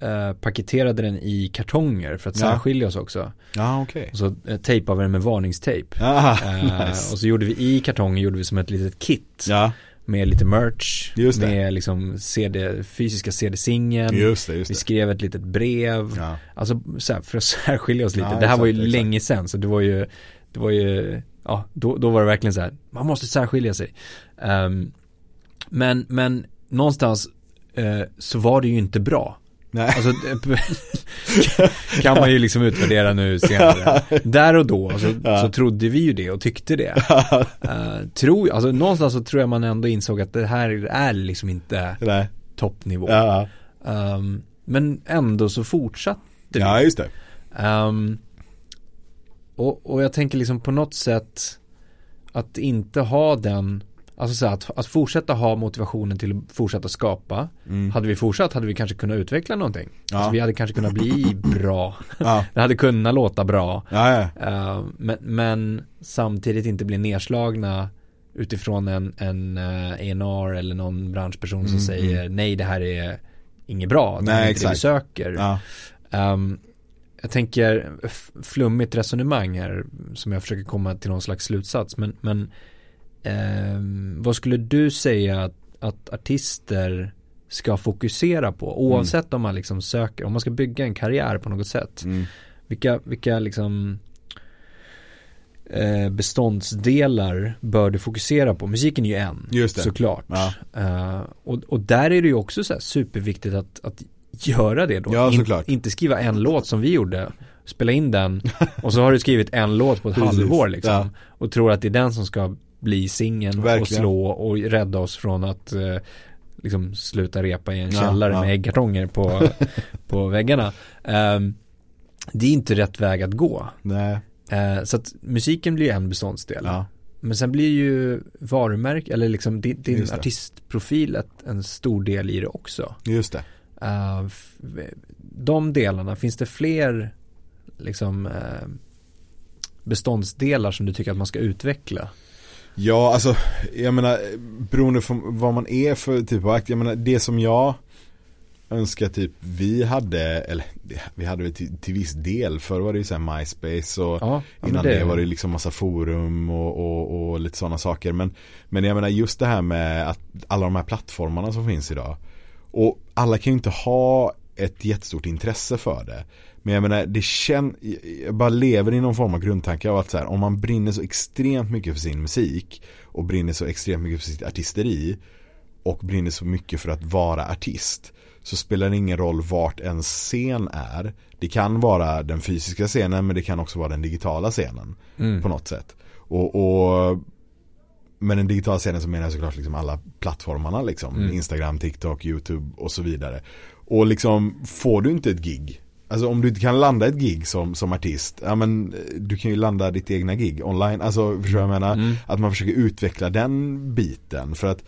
äh, paketerade den i kartonger för att särskilja oss också. Ja. Okay. Och så äh, tejpade vi den med varningstejp. Ah, äh, nice. Och så gjorde vi i kartongen, gjorde vi som ett litet kit. Med lite merch, med liksom CD, fysiska CD-singeln. Vi skrev ett litet brev. Ja. Alltså så här, för att särskilja oss lite. Ja, det här exakt, var ju exakt. länge sedan så det var ju, det var ju, ja, då, då var det verkligen så här, man måste särskilja sig. Um, men, men någonstans uh, så var det ju inte bra. Nej. Alltså, kan man ju liksom utvärdera nu senare. Där och då så, ja. så trodde vi ju det och tyckte det. uh, tro, alltså, någonstans så tror jag man ändå insåg att det här är liksom inte Nej. toppnivå. Ja. Um, men ändå så fortsatte vi. Ja, just det. Um, och, och jag tänker liksom på något sätt att inte ha den Alltså så att, att fortsätta ha motivationen till att fortsätta skapa. Mm. Hade vi fortsatt hade vi kanske kunnat utveckla någonting. Ja. Alltså vi hade kanske kunnat bli bra. Ja. Det hade kunnat låta bra. Ja, uh, men, men, samtidigt inte bli nedslagna utifrån en, en uh, eh, ENR eller någon branschperson mm, som säger mm. nej det här är inget bra. Det är inte det vi söker. Um, jag tänker flummigt resonemang här som jag försöker komma till någon slags slutsats. Men, men Eh, vad skulle du säga att, att, artister ska fokusera på? Oavsett mm. om man liksom söker, om man ska bygga en karriär på något sätt. Mm. Vilka, vilka liksom eh, beståndsdelar bör du fokusera på? Musiken är ju en, Just det. såklart. Ja. Uh, och, och där är det ju också så superviktigt att, att göra det då. Ja, In, inte skriva en låt som vi gjorde, spela in den och så har du skrivit en låt på ett halvår liksom. Ja. Och tror att det är den som ska bli singeln och slå och rädda oss från att eh, liksom sluta repa i en källare ja, med äggkartonger på, på väggarna. Um, det är inte rätt väg att gå. Uh, så att musiken blir en beståndsdel. Ja. Men sen blir ju varumärke, eller liksom din, din artistprofil ett, en stor del i det också. Just det. Uh, de delarna, finns det fler liksom uh, beståndsdelar som du tycker att man ska utveckla? Ja, alltså jag menar beroende på vad man är för typ av akt. Jag menar det som jag önskar typ vi hade, eller vi hade det till, till viss del. Förr var det ju såhär MySpace och ja, innan det, det var det liksom massa forum och, och, och lite sådana saker. Men, men jag menar just det här med att alla de här plattformarna som finns idag. Och alla kan ju inte ha ett jättestort intresse för det. Men jag menar, det känns, jag bara lever i någon form av grundtanke av att så här, om man brinner så extremt mycket för sin musik och brinner så extremt mycket för sitt artisteri och brinner så mycket för att vara artist så spelar det ingen roll vart en scen är. Det kan vara den fysiska scenen men det kan också vara den digitala scenen mm. på något sätt. Och, och men den digitala scenen så menar jag såklart liksom alla plattformarna liksom. Mm. Instagram, TikTok, YouTube och så vidare. Och liksom får du inte ett gig Alltså om du inte kan landa ett gig som, som artist, ja men du kan ju landa ditt egna gig online. Alltså förstår jag menar? Mm. Att man försöker utveckla den biten. För att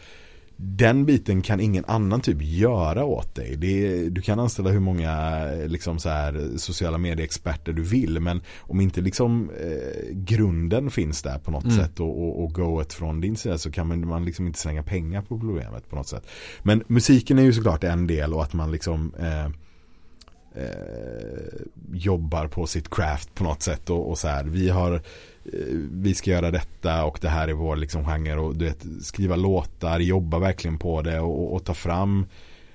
den biten kan ingen annan typ göra åt dig. Det, du kan anställa hur många liksom så här, sociala medieexperter du vill men om inte liksom eh, grunden finns där på något mm. sätt och, och, och goet från din sida så kan man, man liksom inte slänga pengar på problemet på något sätt. Men musiken är ju såklart en del och att man liksom eh, eh, jobbar på sitt craft på något sätt och, och så här. Vi har eh, vi ska göra detta och det här är vår liksom genre och du vet skriva låtar, jobba verkligen på det och, och ta fram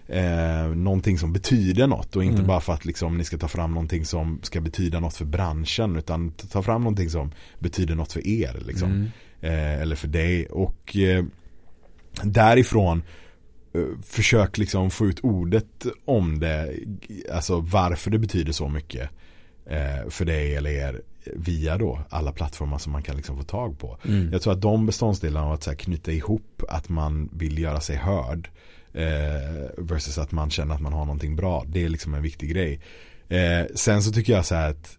eh, någonting som betyder något och inte mm. bara för att liksom, ni ska ta fram någonting som ska betyda något för branschen utan ta fram någonting som betyder något för er liksom. Mm. Eh, eller för dig och eh, därifrån försök liksom få ut ordet om det, alltså varför det betyder så mycket eh, för dig eller er via då alla plattformar som man kan liksom få tag på. Mm. Jag tror att de beståndsdelarna av att så här, knyta ihop att man vill göra sig hörd eh, versus att man känner att man har någonting bra. Det är liksom en viktig grej. Eh, sen så tycker jag så här att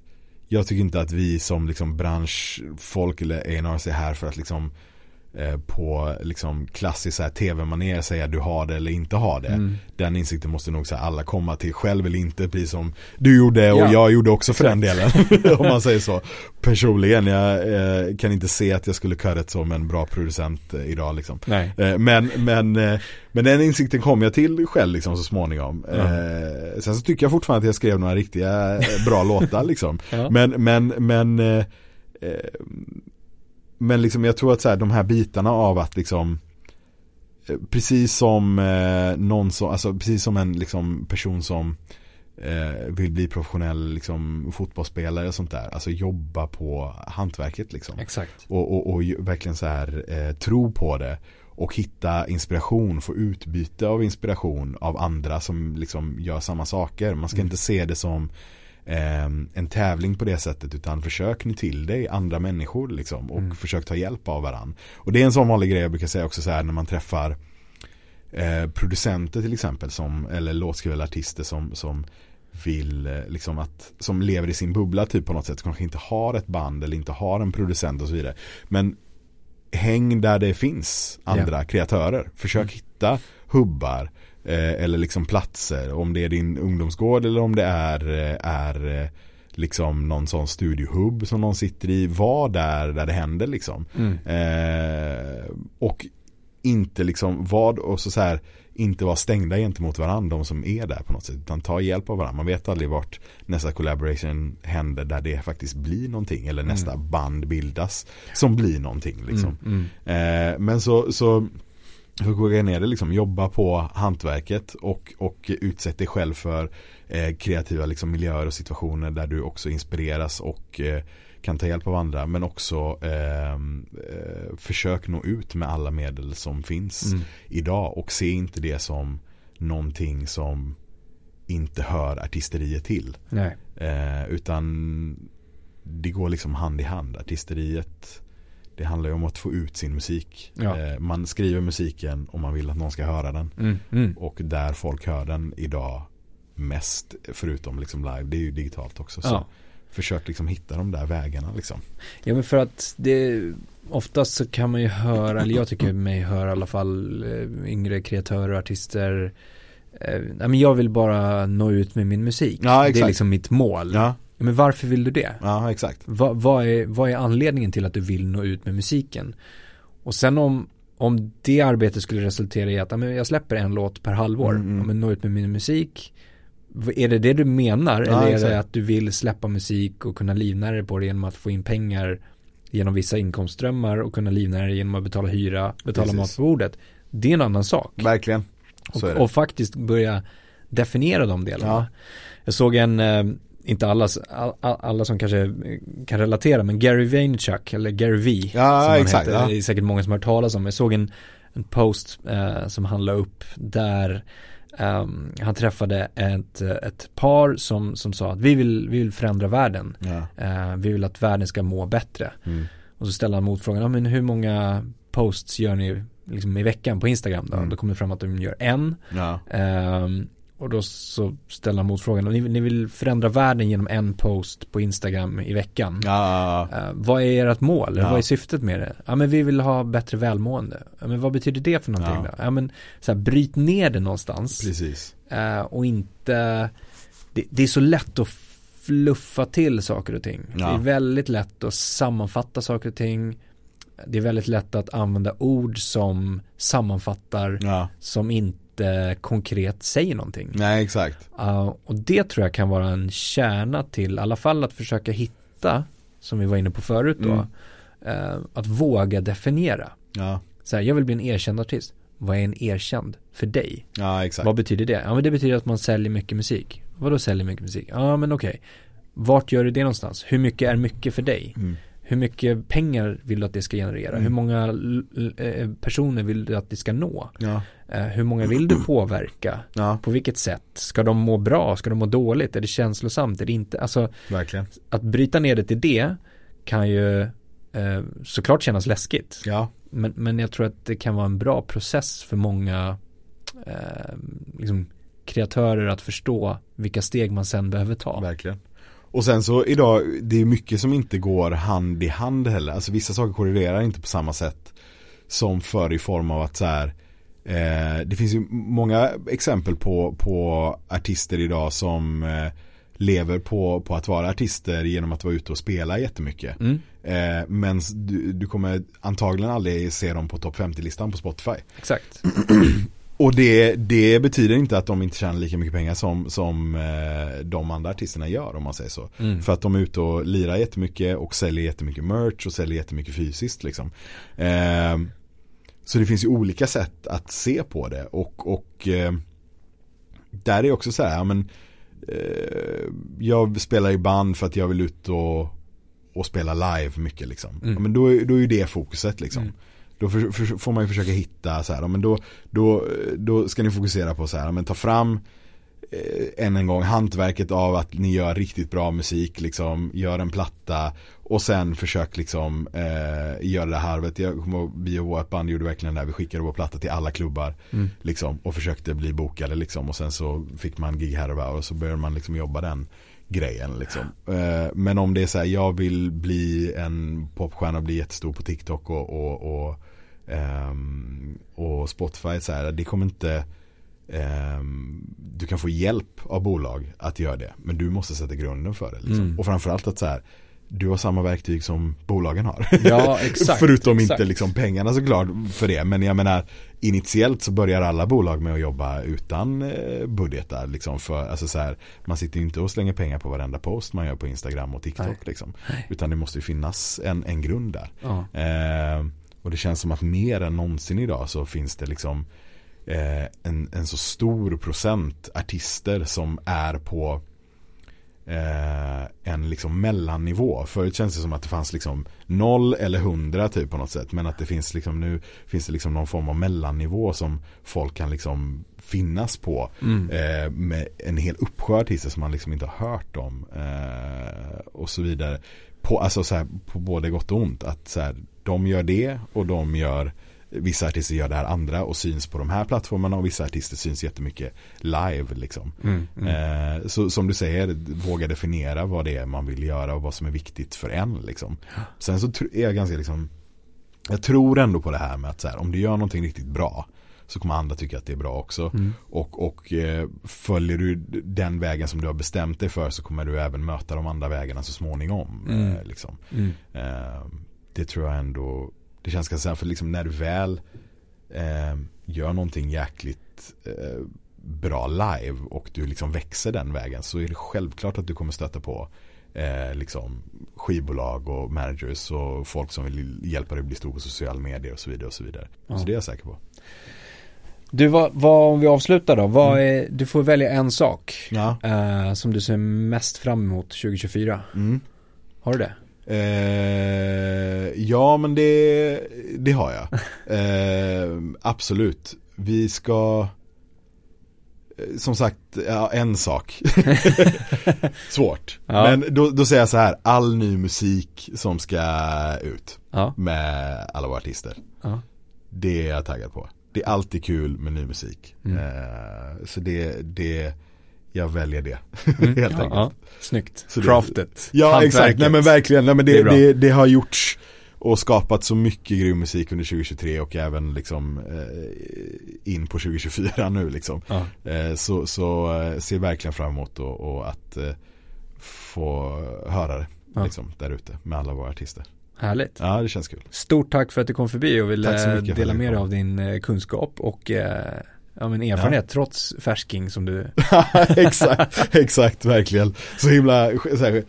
jag tycker inte att vi som liksom branschfolk eller A&R är här för att liksom Eh, på liksom klassiskt tv-manér säga du har det eller inte har det. Mm. Den insikten måste nog så alla komma till själv eller inte, precis som du gjorde och ja. jag gjorde också för den delen. om man säger så. Personligen, jag eh, kan inte se att jag skulle köra som en bra producent eh, idag liksom. Nej. Eh, men, men, eh, men den insikten kom jag till själv liksom så småningom. Mm. sen så tycker jag fortfarande att jag skrev några riktiga bra låtar liksom. Ja. Men, men, men men liksom jag tror att så här, de här bitarna av att liksom eh, Precis som eh, någon som, alltså precis som en liksom, person som eh, vill bli professionell liksom, fotbollsspelare och sånt där. Alltså jobba på hantverket liksom. Exakt. Och, och, och verkligen så här eh, tro på det. Och hitta inspiration, få utbyte av inspiration av andra som liksom gör samma saker. Man ska mm. inte se det som en tävling på det sättet utan försök nu till dig andra människor liksom och mm. försök ta hjälp av varandra. Och det är en sån vanlig grej jag brukar säga också så här när man träffar eh, producenter till exempel som, eller låtskrivarartister som, som vill eh, liksom att, som lever i sin bubbla typ på något sätt, kanske inte har ett band eller inte har en producent och så vidare. Men häng där det finns andra yeah. kreatörer. Försök mm. hitta hubbar eller liksom platser. Om det är din ungdomsgård eller om det är, eh, är eh, liksom någon sån studiohub som någon sitter i. Var där där det händer liksom. Mm. Eh, och inte liksom, vad och så, så här inte vara stängda gentemot varandra de som är där på något sätt. Utan ta hjälp av varandra. Man vet aldrig vart nästa collaboration händer där det faktiskt blir någonting. Eller nästa mm. band bildas som blir någonting. Liksom. Mm, mm. Eh, men så, så koka ner det liksom, jobba på hantverket och, och utsätt dig själv för eh, kreativa liksom, miljöer och situationer där du också inspireras och eh, kan ta hjälp av andra men också ehm, eh, försök nå ut med alla medel som finns mm. idag och se inte det som någonting som inte hör artisteriet till. Eh, utan det går liksom hand i hand. Artisteriet det handlar ju om att få ut sin musik. Ja. Eh, man skriver musiken och man vill att någon ska höra den. Mm, mm. Och där folk hör den idag mest, förutom liksom live, det är ju digitalt också. Så ja. försök liksom hitta de där vägarna liksom. Ja men för att det Oftast så kan man ju höra, eller jag tycker mig höra i alla fall eh, yngre kreatörer och artister eh, men jag vill bara nå ut med min musik. Ja, det är liksom mitt mål. Ja. Men varför vill du det? Ja, exakt. Va, vad, är, vad är anledningen till att du vill nå ut med musiken? Och sen om, om det arbetet skulle resultera i att ja, men jag släpper en låt per halvår, mm, mm. Ja, men nå ut med min musik. Är det det du menar? Ja, eller är exakt. det att du vill släppa musik och kunna livnära dig på det genom att få in pengar genom vissa inkomstströmmar och kunna livnära dig genom att betala hyra, betala Precis. mat på bordet. Det är en annan sak. Verkligen. Och, och, faktiskt börja definiera de delarna. Ja. Jag såg en, eh, inte alla, alla som kanske kan relatera men Gary Vaynerchuk eller Gary V Ja som exakt heter, ja. Det är säkert många som har hört talas om Jag såg en, en post eh, som han la upp där um, han träffade ett, ett par som, som sa att vi vill, vi vill förändra världen ja. uh, Vi vill att världen ska må bättre mm. Och så ställde han motfrågan, ja, men hur många posts gör ni liksom i veckan på Instagram då? Mm. Då kom det fram att de gör en ja. um, och då så ställer han motfrågan, ni, ni vill förändra världen genom en post på Instagram i veckan. Ja. Uh, vad är ert mål? Ja. Vad är syftet med det? Ja men vi vill ha bättre välmående. Ja men vad betyder det för någonting ja. då? Ja men så här, bryt ner det någonstans. Precis. Uh, och inte, det, det, är så lätt att fluffa till saker och ting. Ja. Det är väldigt lätt att sammanfatta saker och ting. Det är väldigt lätt att använda ord som sammanfattar, som inte inte konkret säger någonting. Nej, exakt. Uh, och det tror jag kan vara en kärna till, i alla fall att försöka hitta, som vi var inne på förut då, Mm. uh, att våga definiera. Ja, Så här, jag vill bli en erkänd artist. Vad är en erkänd för dig? ja exakt. Vad betyder det? Ja men det betyder att man säljer mycket musik. Vadå säljer mycket musik? Ja men okej. Vart gör du det någonstans? Hur mycket är mycket för dig? Mm. Hur mycket pengar vill du att det ska generera? Mm. Hur många eh, personer vill du att det ska nå? Ja, Eh, Hur många vill du påverka? ja, På vilket sätt? Ska de må bra? Ska de må dåligt? Är det känslosamt? Är det inte? Alltså verkligen. att bryta ner det till det kan ju eh, såklart kännas läskigt. Ja, Men, men jag tror att det kan vara en bra process för många eh, liksom, kreatörer att förstå vilka steg man sen behöver ta. verkligen. Och sen så idag, det är mycket som inte går hand i hand heller. Alltså vissa saker korrelerar inte på samma sätt som förr i form av att så här eh, Det finns ju många exempel på, på artister idag som eh, lever på, på att vara artister genom att vara ute och spela jättemycket. Mm, Eh, men du, du kommer antagligen aldrig se dem på topp 50-listan på Spotify. exakt. Och det, det betyder inte att de inte tjänar lika mycket pengar som, som eh, de andra artisterna gör om man säger så. Mm. För att de är ute och lirar jättemycket och säljer jättemycket merch och säljer jättemycket fysiskt liksom. Eh, så det finns ju olika sätt att se på det och, och eh, där är också så här, ja, men eh, jag spelar i band för att jag vill ut och, och spela live mycket liksom. Mm. Ja, men då, är- då är ju det fokuset liksom. Mm. Då för, för, får man ju försöka hitta så här, men då, då, då ska ni fokusera på så här, men ta fram eh, än en gång hantverket av att ni gör riktigt bra musik liksom, gör en platta och sen försök liksom eh, göra det harvet. Jag kommer ihåg, vi och vårt band gjorde verkligen det här, vi skickade vår platta till alla klubbar Mm. liksom och försökte bli bokade liksom och sen så fick man gig här och där och så började man liksom jobba den grejen liksom. Eh, men om det är så här, jag vill bli en popstjärna och bli jättestor på TikTok och, och, och, ehm, och Spotify så här, det kommer inte ehm, du kan få hjälp av bolag att göra det men du måste sätta grunden för det liksom. Mm. och framförallt att så här du har samma verktyg som bolagen har. Ja, exakt. Förutom exakt. inte liksom pengarna såklart för det. Men jag menar initiellt så börjar alla bolag med att jobba utan eh, budgetar. Liksom för, alltså så här, man sitter inte och slänger pengar på varenda post man gör på Instagram och TikTok. Nej. Liksom. Utan det måste ju finnas en, en grund där. Ja. Eh, och det känns som att mer än någonsin idag så finns det liksom eh, en, en så stor procent artister som är på eh, en liksom mellannivå. Förut känns det som att det fanns liksom noll eller hundra typ på något sätt. Men att det finns liksom nu finns det liksom någon form av mellannivå som folk kan liksom finnas på. Mm. Eh, med en hel uppsjö artister som man liksom inte har hört om. Eh, och så vidare. På, alltså så här, på både gott och ont. Att så här, de gör det och de gör Vissa artister gör det här andra och syns på de här plattformarna och vissa artister syns jättemycket live liksom. Mm. Mm. Eh, så som du säger, våga definiera vad det är man vill göra och vad som är viktigt för en liksom. Sen så är jag ganska liksom Jag tror ändå på det här med att så här, om du gör någonting riktigt bra så kommer andra tycka att det är bra också. Mm. Och, och eh, följer du den vägen som du har bestämt dig för så kommer du även möta de andra vägarna så småningom. Mm. Eh, liksom. Mm. eh, det tror jag ändå, det känns ganska för liksom när du väl eh, gör någonting jäkligt eh, bra live och du liksom växer den vägen så är det självklart att du kommer stöta på eh, liksom skivbolag och managers och folk som vill hjälpa dig att bli stor på sociala medier och så vidare och så vidare. Ja. Så det är jag säker på. Du, vad, vad, om vi avslutar då. Vad är, du får välja en sak Ja. eh, som du ser mest fram emot 2024. Mm. Har du det? Eh, ja men det, det har jag. Eh, absolut. Vi ska eh, som sagt, ja, en sak. Svårt. Ja. Men då, då säger jag så här, all ny musik som ska ut Ja. med alla våra artister. Det är jag taggad på. Det är alltid kul med ny musik. Mm. Eh, så det, det, jag väljer det. Mm. Helt ja, enkelt. Ja. Snyggt. Så Craftet. Ja Hantverket. exakt, nej men verkligen, nej, men Det det, det, det, har gjorts och skapat så mycket grym musik under 2023 och även liksom eh, in på 2024 nu liksom. Ja. Eh, så så eh, ser verkligen fram emot och, och att eh, få höra det Ja. liksom, där ute med alla våra artister. Härligt. Ja det känns kul. Stort tack för att du kom förbi och ville dela med dig av din eh, kunskap och eh, Ja men erfarenhet ja. trots färsking som du Exakt, exakt verkligen Så himla så här,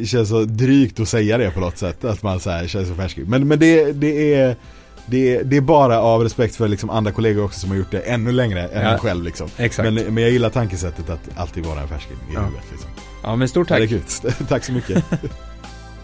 det känns så drygt att säga det på något sätt Att man så här, känns så färsking Men, men det, det är det, det är bara av respekt för liksom andra kollegor också som har gjort det ännu längre än ja, en själv liksom. Exakt. Men, men jag gillar tankesättet att alltid vara en färsking i ja. huvudet liksom. Ja men stort tack. Tack så mycket.